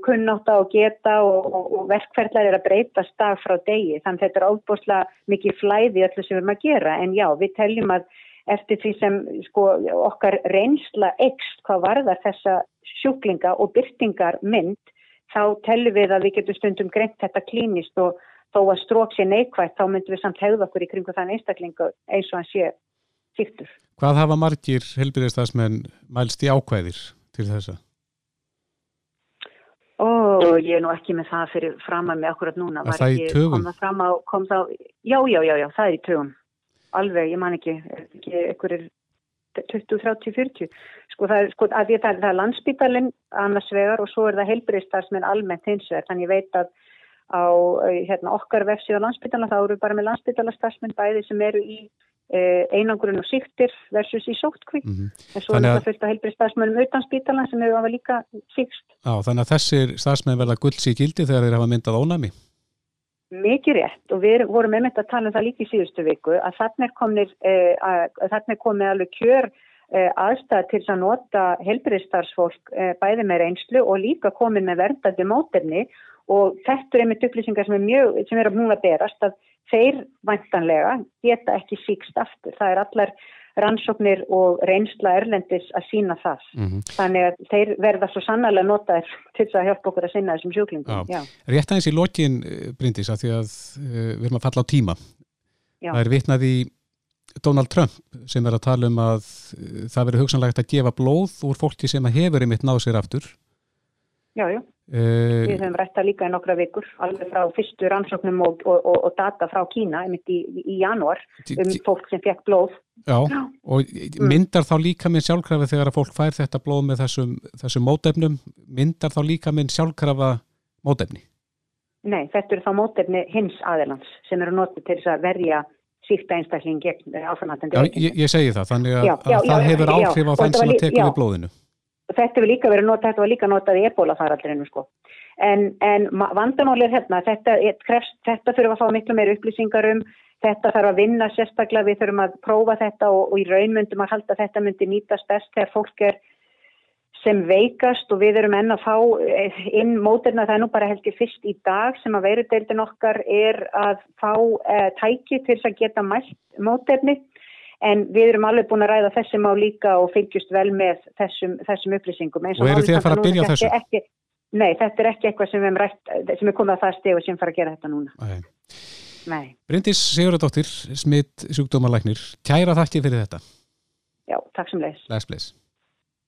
kunnáta og geta og, og, og verkferðlar er að breytast dag frá degi þannig að þetta er ábúrslega mikið flæði öllu sem við erum að gera en já við teljum að eftir því sem sko, okkar reynsla ekst hvað varðar þessa sjúklinga og byrtingar mynd þá teljum við að við getum stundum greint þetta klínist og þó að strók sé neikvægt þá myndum við samt hegða okkur í kringu þann einstaklingu eins og hann sé sýttur. Hvað hafa margir helbyrðistafsmenn mælst í ákvæðir til þessa? Og ég er nú ekki með það fyrir fram að mig akkurat núna var það í tögum? Á, þá, já, já, já, já, það er í tögum alveg, ég man ekki, ekki ekkurir 20, 30, 40 sko það er, sko, að að það er landsbítalinn annars vegar og svo er það heilbyrðistarsminn almennt hins vegar, þannig ég veit að á hérna, okkar vefsíð á landsbítalinn þá eru bara með landsbítalastarfsminn bæði sem eru í Eh, einangurinn og síktir versus í sóttkvík mm -hmm. en svo er þetta fullt af heilbrið stafsmennum utan spítalan sem hefur hafa líka síkst. Já, þannig að þessir stafsmenn verða gulds í gildi þegar þeir hafa myndað ónami Mikið rétt. Og við vorum einmitt að tala um það líka í síðustu viku að þannig eh, er komið alveg kjör eh, aðstæð til að nota heilbriðstarfsfólk eh, bæði með reynslu og líka komið með verndandi mótefni. Og þetta er einmitt upplýsingar sem er mjög, sem er að múna berast að þeir vantanlega geta ekki síkst aftur. Það er allar rannsóknir og reynsla erlendis að sína það. Mm -hmm. Þannig að þeir verða svo sannarlega notaðir til að hjálpa okkur að sinna þessum sjúklingum. Rétt aðeins í lokin, eh, Bryndis, að því að uh, við erum að falla á tíma. Já. Það er vitnað í Donald Trump sem er að tala um að uh, það verður hugsanlegt að gefa blóð úr fólki sem hefur einmitt náð sér aftur. Já, já. Uh, við höfum rætta líka í nokkra vikur alveg frá fyrstu rannsóknum og, og, og, og data frá Kína einmitt í, í janúar um fólk sem fekk blóð Já, Já. og mm. myndar þá líka minn sjálfkrafa þegar að fólk fær þetta blóð með þessum, þessum mótefnum myndar þá líka minn sjálfkrafa mótefni? Nei, þetta eru þá mótefni hins aðelands sem eru notið til þess að verja síkta einstakling gegn áframhaldandi Já, ég, ég segi það, þannig að, að það hefur áhrif á þann sem að tekur við blóðinu þetta hefur líka verið notað, þetta var líka notað í ebólafaraldrinu sko. En, en vandamáli er hérna, þetta, þetta fyrir að fá miklu meir upplýsingar um, þetta þarf að vinna sérstaklega, við þurfum að prófa þetta og, og í raunmyndum að halda þetta myndi nýtast best þegar fólk er sem veikast og við erum enn að fá eh, inn mótirna, það er nú bara heldur fyrst í dag sem að verudeildin okkar er að fá eh, tæki til að geta mælt mótirni En við erum alveg búin að ræða þessum á líka og fylgjast vel með þessum, þessum upplýsingum. Og eru þið að fara að byrja þessu? Ekki, nei, þetta er ekki eitthvað sem, rætt, sem er komið að það steg og sem fara að gera þetta núna. Nei. nei. Bryndis Sigurðardóttir, smitt sjúkdómalæknir, kæra þakki fyrir þetta. Já, takk sem leis. Bless, bless.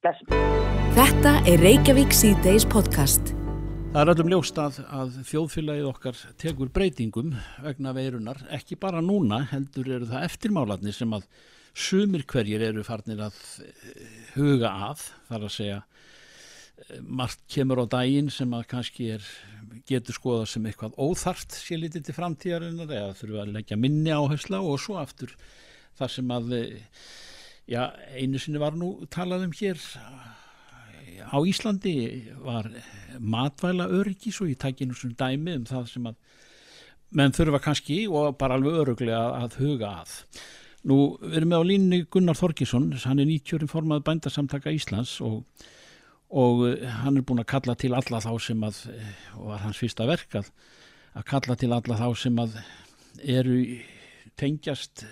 Bless. Þetta er Reykjavík C-Days podcast. Það er öllum ljóst að, að þjóðfélagið okkar tekur breytingum vegna veirunar, ekki bara núna, heldur eru það eftirmálarnir sem að sumir hverjir eru farnir að eh, huga að, þar að segja, eh, margt kemur á daginn sem að kannski er, getur skoða sem eitthvað óþart sé litið til framtíðarinnar eða þurfa að leggja minni áhersla og svo aftur þar sem að, eh, já, einu sinni var nú talað um hér á Íslandi var matvæla öryggis og ég tækir nú svona dæmi um það sem að menn þurfa kannski og bara alveg öruglega að huga að. Nú við erum með á línni Gunnar Þorkisson, hann er 90 formað bændasamtaka Íslands og, og hann er búin að kalla til alla þá sem að, og var hans fyrsta verk að, að kalla til alla þá sem að eru tengjast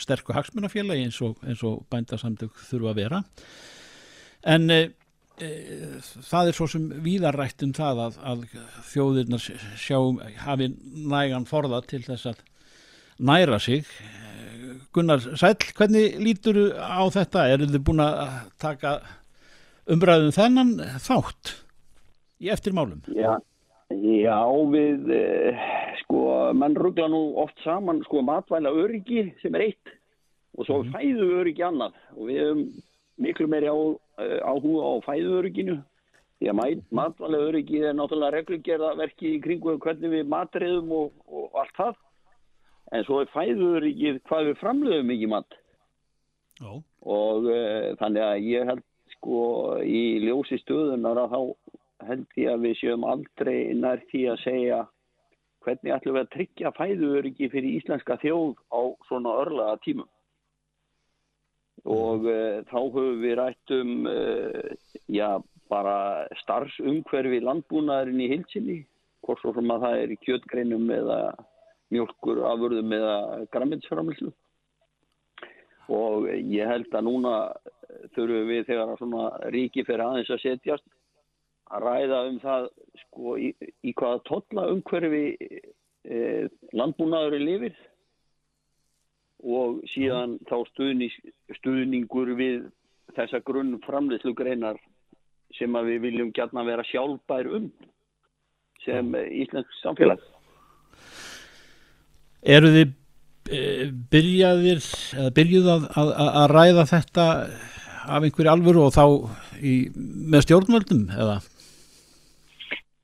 sterku hagsmunafélagi eins og, og bændasamtök þurfa að vera en það er svo sem víðarrætt um það að, að þjóðirnar sjáum hafi nægan forða til þess að næra sig Gunnar Sæl, hvernig lítur á þetta? Er þið búin að taka umræðum þennan þátt í eftirmálum? Já, já við eh, sko, mann ruggla nú oft saman sko matvæla öryggi sem er eitt og svo mm. fæðu öryggi annað og við hefum miklu meiri á, eh, áhuga á fæðu örygginu því að matvæla öryggi er náttúrulega reglugjörðaverki í kringu hvernig við matriðum og, og allt það. En svo er fæður ekki hvað við framleiðum mikið mat. Ó. og uh, þannig að ég held sko í ljósi stöðunar að þá held ég að við séum aldrei nær því að segja hvernig ætlum við að tryggja fæður ekki fyrir íslenska þjóð á svona örlaða tímum og uh, þá höfum við rætt um uh, já bara starfsumhverfi landbúnaðurinn í hilsinni hvort svo sem að það er í kjötgreinum eða mjölkur afurðum eða græmiðsframlislu og ég held að núna þurfum við þegar svona ríki fyrir aðeins að setjast að ræða um það sko í, í hvaða totla umhverfi e, landbúnaður er lifið og síðan þá stuðning, stuðningur við þessa grunn framleyslu greinar sem að við viljum gætna vera sjálfbær um sem íslensk samfélag. Eru þið e, byrjaðir eða byrjuð að, að, að ræða þetta af einhverju alvöru og þá í, með stjórnvöldum eða?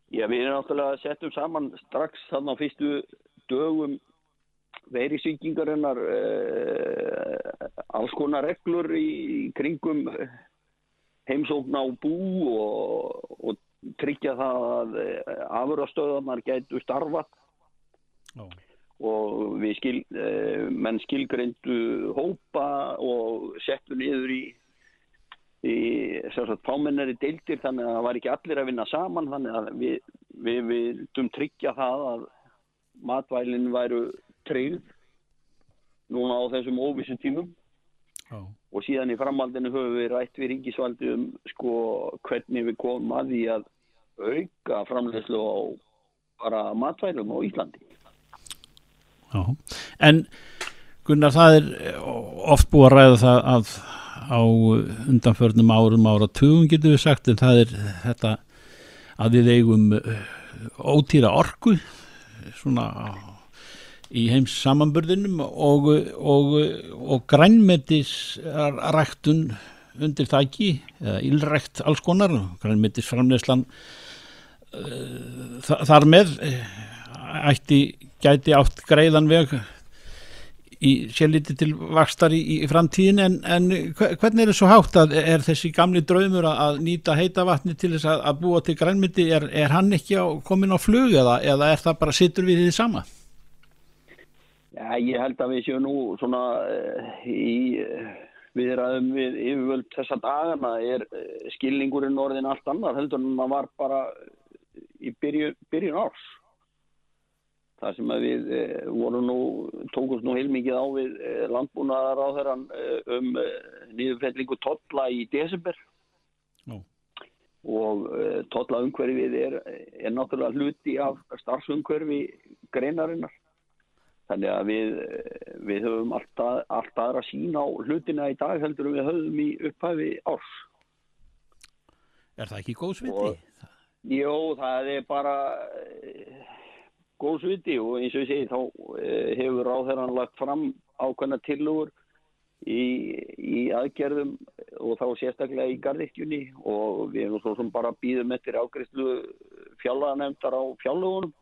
Já, við erum náttúrulega settum saman strax þannig á fyrstu dögum verisvíkingarinnar eh, alls konar reglur í kringum heimsókn á bú og, og tryggja það að eh, afurastöðanar getur starfað. Já og við skil, eh, menn skilgreindu hópa og settu niður í, í fámennari deildir þannig að það var ekki allir að vinna saman þannig að við, við, við dum tryggja það að matvælinn væru treyð núna á þessum óvissum tímum oh. og síðan í framhaldinu höfum við rætt við ringisvaldi um sko hvernig við komum að því að auka framlegslu á bara matvælum á Íslandi Já. En Gunnar, það er oft búið að ræða það að á undanförnum árum áratugum getur við sagt en það er þetta að við eigum eh, ótýra orku svona í heims samanburðinum og, og, og grænmetis ræktun undir þæki ílrækt alls konar grænmetis framlegslan eh, þar með eh, ætti gæti átt greiðan veg í sérlíti til vakstar í, í framtíðin en, en hvernig er það svo hátt að er þessi gamli draumur að nýta heita vatni til þess að, að búa til grænmyndi er, er hann ekki á, komin á flug eða, eða er það bara sittur við því sama? Já, ég held að við séum nú svona uh, í uh, viðræðum við yfirvöld þessa dagana. Er uh, skilningurinn orðin allt annar heldur en maður var bara í byrjun, byrjun árs. Þar sem að við eh, vorum nú, tókumst nú heilmikið á við eh, landbúnaðar á þeirran eh, um nýðufellingu totla í desember. No. og totla umhverfið er, er náttúrulega hluti af starfsumhverfi greinarinnar þannig að við, við höfum alltaf, alltaf aðra sín á hlutina í dag heldur við höfum í upphæfi árs Er það ekki góð sviti? Jó, það er bara góðs viti og eins og ég segi þá eh, hefur ráðherran lagt fram ákveðna tilugur í, í aðgerðum og þá sérstaklega í gardikkjunni og við erum svo sem bara býðum eftir ágreifslu fjallanemndar á fjallugunum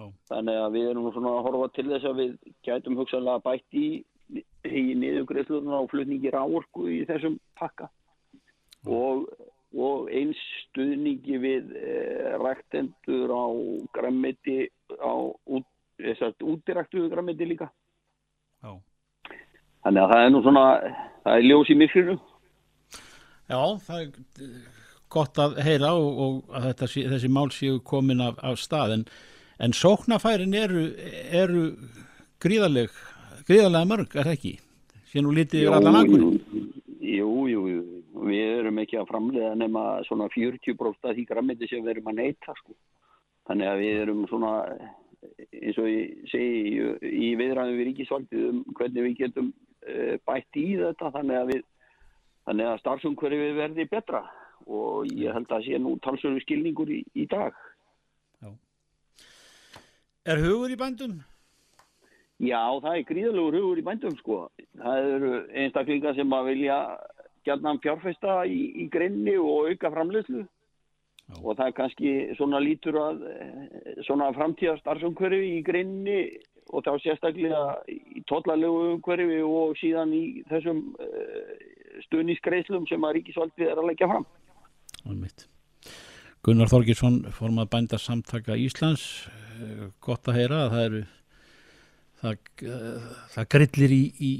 oh. þannig að við erum svona að horfa til þess að við gætum hugsaðlega bætt í í niðugreifsluna og flutningi ráorku í þessum pakka. Og og eins stuðningi við eh, ræktendur á græmiti á út, útiræktuðu græmiti líka. Já. þannig að það er nú svona það er ljós í myrkrinu. Já, það er gott að heyra og, og að þetta, þessi mál séu komin af, af stað en, sóknafærin eru, eru gríðaleg greiðarlega mörg, er það ekki? Sér nú litið yfir allan akkur? Jú, jú, jú. Við erum ekki að framlega nema svona 40% af því grammiti sem við erum að neyta, sko. Þannig að við erum svona, eins og ég segi, í viðræðum við ríkisvaldið um hvernig við getum uh, bætt í þetta, þannig að að starfsumhverfi við verði betra og ég held að sé nú talsverðu skilningur í, í dag. Er hugur í bændum? Já, það er gríðalegur hugur í bændum sko. Það eru einstaklingar sem að vilja gætna fjárfesta í, í greinni og auka framleyslu og það er kannski svona lítur að svona framtíða starfsumhverfi í greinni og þá sérstaklega í tóllalegu umhverfi og síðan í þessum uh, stuðnískreislum sem að ríkisvaldið er að leggja fram. Gunnar Þorgirsson formað bænda samtaka Íslands gott að heyra að það eru það, það grillir í, í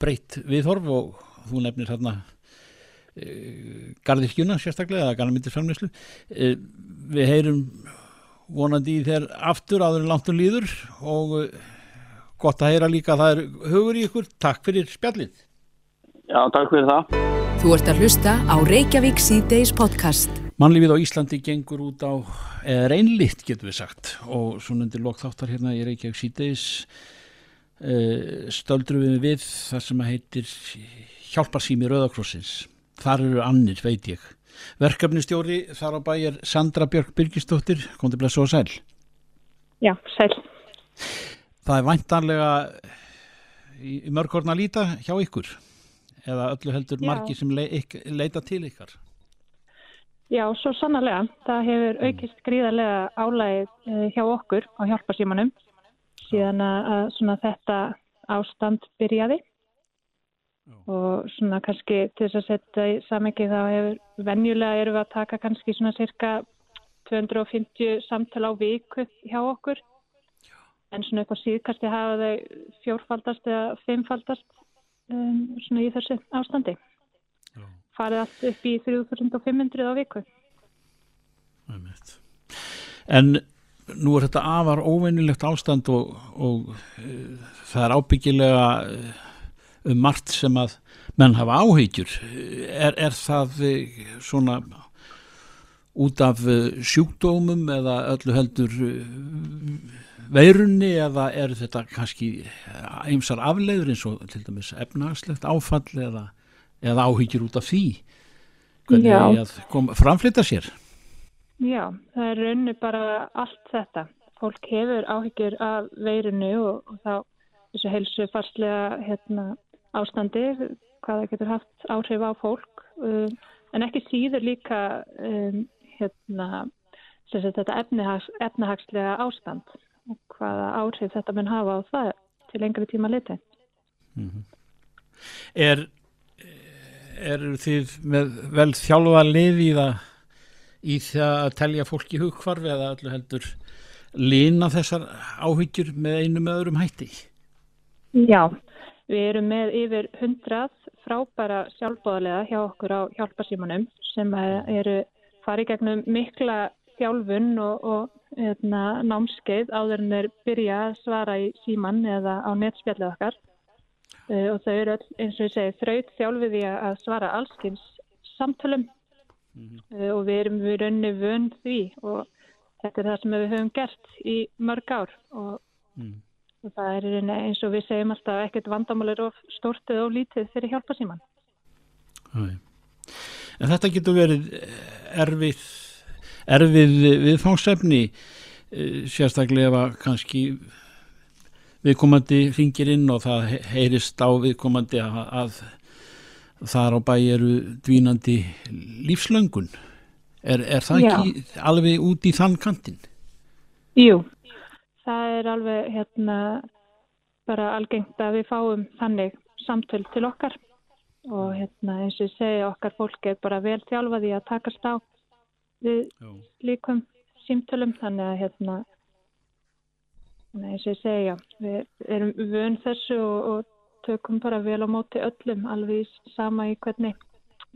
breytt viðhorf og þú nefnir hérna e, gardirkjuna sérstaklega eða garðmyndirframleyslu e, við heyrum vonandi í þér aftur áður en langt um líður og gott að heyra líka að það er hugur í ykkur. Takk fyrir spjallið. Já, takk fyrir það. Þú ert að hlusta á Reykjavík C-Days podcast Mannlífið á Íslandi gengur út á reynlitt getur við sagt. Og svona undir lokþáttar hérna í Reykjavík C-Days uh, stöldrum við við þar sem að heitir Hjálparsými Rauðakrossins þar eru annir, veit ég. Verkefnistjóri þar á bæ er Sandra Björk Birgisdóttir, kom til blessa og sæl. Já, sæl. Það er væntanlega í, mörgorna líta hjá ykkur? Eða öllu heldur Já. margi sem le, leita til ykkar Já, svo sannarlega. Það hefur aukist gríðarlega álægið eh, hjá okkur á hjálparsímanum síðan að, þetta ástand byrjaði. Og svona kannski til þess að setja í samengi þá hefur venjulega erum við að taka kannski svona cirka 250 samtal á viku hjá okkur. En svona á síðkasti hafa þau fjórfaldast eða fimmfaldast um, svona í þessu ástandi farið allt upp í 3500 á viku. En nú er þetta afar óveinilegt ástand og, og uh, það er ábyggilega uh, um margt sem að menn hafa áhegjur. Er, er það uh, svona út af sjúkdómum eða öllu heldur veirunni eða er þetta kannski eimsar afleiður eins og til dæmis efnagslegt áfall eða, eða áhyggjur út af því? Hvernig Já. er að kom, framflita sér? Já, það er raunni bara allt þetta. Fólk hefur áhyggjur af veirinu og, og þá þessu heilsu farslega hérna, ástandi, hvað það getur haft áhrif á fólk. Um, en ekki síður líka um, hérna, þetta efnihags, efnahagslega ástand og hvaða áhrif þetta mun hafa á það til lengri tíma liti. Er, er þið með vel þjálfa lið í það í það að telja fólk í hugkvarfi eða öllu heldur lína þessar áhyggjur með einum með öðrum hætti? Já, við erum með yfir hundrað frábæra sjálfbóðarlega hjá okkur á hjálparsímanum sem eru farið gegnum mikla þjálfun og, og hérna, námskeið áður en þeir byrja að svara í síman eða á netspjallið okkar og þau eru öll, eins og ég segi þraut þjálfið í að svara allskins samtölum. Uh, og við erum við raunni vön því og þetta er það sem við höfum gert í mörg ár. Og og það er eins og við segjum alltaf ekkert vandamál er of stórt eða of lítið fyrir hjálpa síman. En þetta getur verið erfið, erfið viðfangsefni eh, sérstaklega kannski viðkomandi ringir inn og það he- heyrist á viðkomandi að, að þar á bæ eru dvínandi lífslöngun. Er, er það Já. ekki alveg út í þann kantinn? Jú, það er alveg hérna bara algengt að við fáum þannig samtöl til okkar og hérna eins og segi okkar fólk er bara vel þjálfaði að takast á við líkum símtölum þannig að hérna að eins og ég segi já, við erum vön þessu og, og tökum bara vel á móti öllum alveg sama í hvernig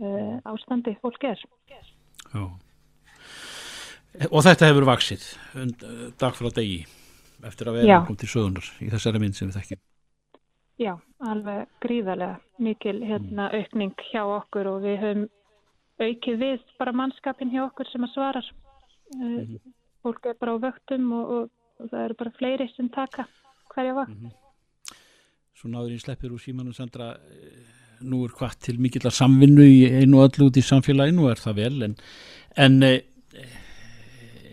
uh, ástandi fólk er. Já. Og þetta hefur vaksið und- dag frá degi eftir að vera kom til sögunar í þessari mynd sem við þekkjum. Já, alveg gríðarlega mikil hérna, aukning hjá okkur og við höfum aukið við bara mannskapin hjá okkur sem að svarar. Mm -hmm. Fólk er bara á vöktum og, og, og það eru bara fleiri sem taka hverja vakt. Mm -hmm. Svo náður í sleppir úr símanu Sandra, nú er hvað til mikillar samvinnu í einu og öllu út í samfélaginu og er það vel en, en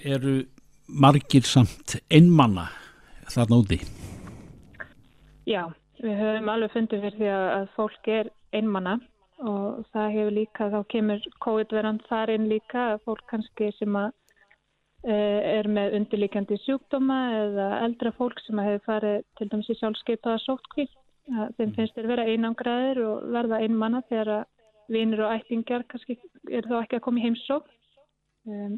eru margir samt einmanna þarna úti? Já, við höfum alveg fundið fyrir því að fólk er einmanna og það hefur líka, þá kemur COVID-verand þar inn líka að fólk kannski sem að e, er með undirlíkjandi sjúkdóma eða eldra fólk sem hefur farið til dæmis í sjálfskeipaða sóttkvíl. Þeim mm. finnst þeir vera einangraðir og verða einmanna þegar að vinir og ættingjar kannski er þá ekki að koma í heimsók um,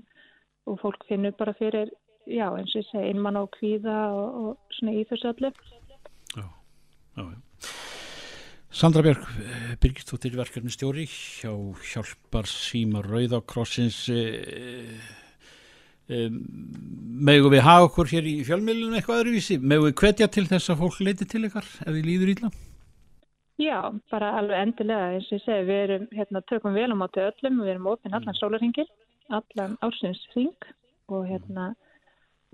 og fólk finnur bara fyrir, já eins og ég segi, einmanna og kvíða og, og svona í þessu allir. Já, já, já. Sandra Björg, eh, Birgistóttir verkefni stjóri hjá Hjálpar síma Rauðakrossins eh, eh, megu við hafa okkur hér í fjölmiðlunum eitthvað öðruvísi, megu við hvetja til þess að fólk leiti til ykkar ef þið líður íla? Já, bara alveg endilega eins og ég segi, við erum, hérna, tökum vel á mátu öllum, við erum ofinn allan mm. sólarhingil allan ásinsring og hérna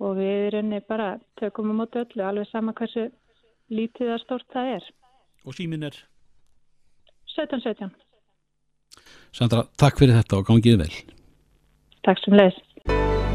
og við erum bara tökum á mátu öllu, alveg sama hversu lítið að stórt það er Og símin er? 17-17. Sandra, takk fyrir þetta og gangið vel. Takk sem leis.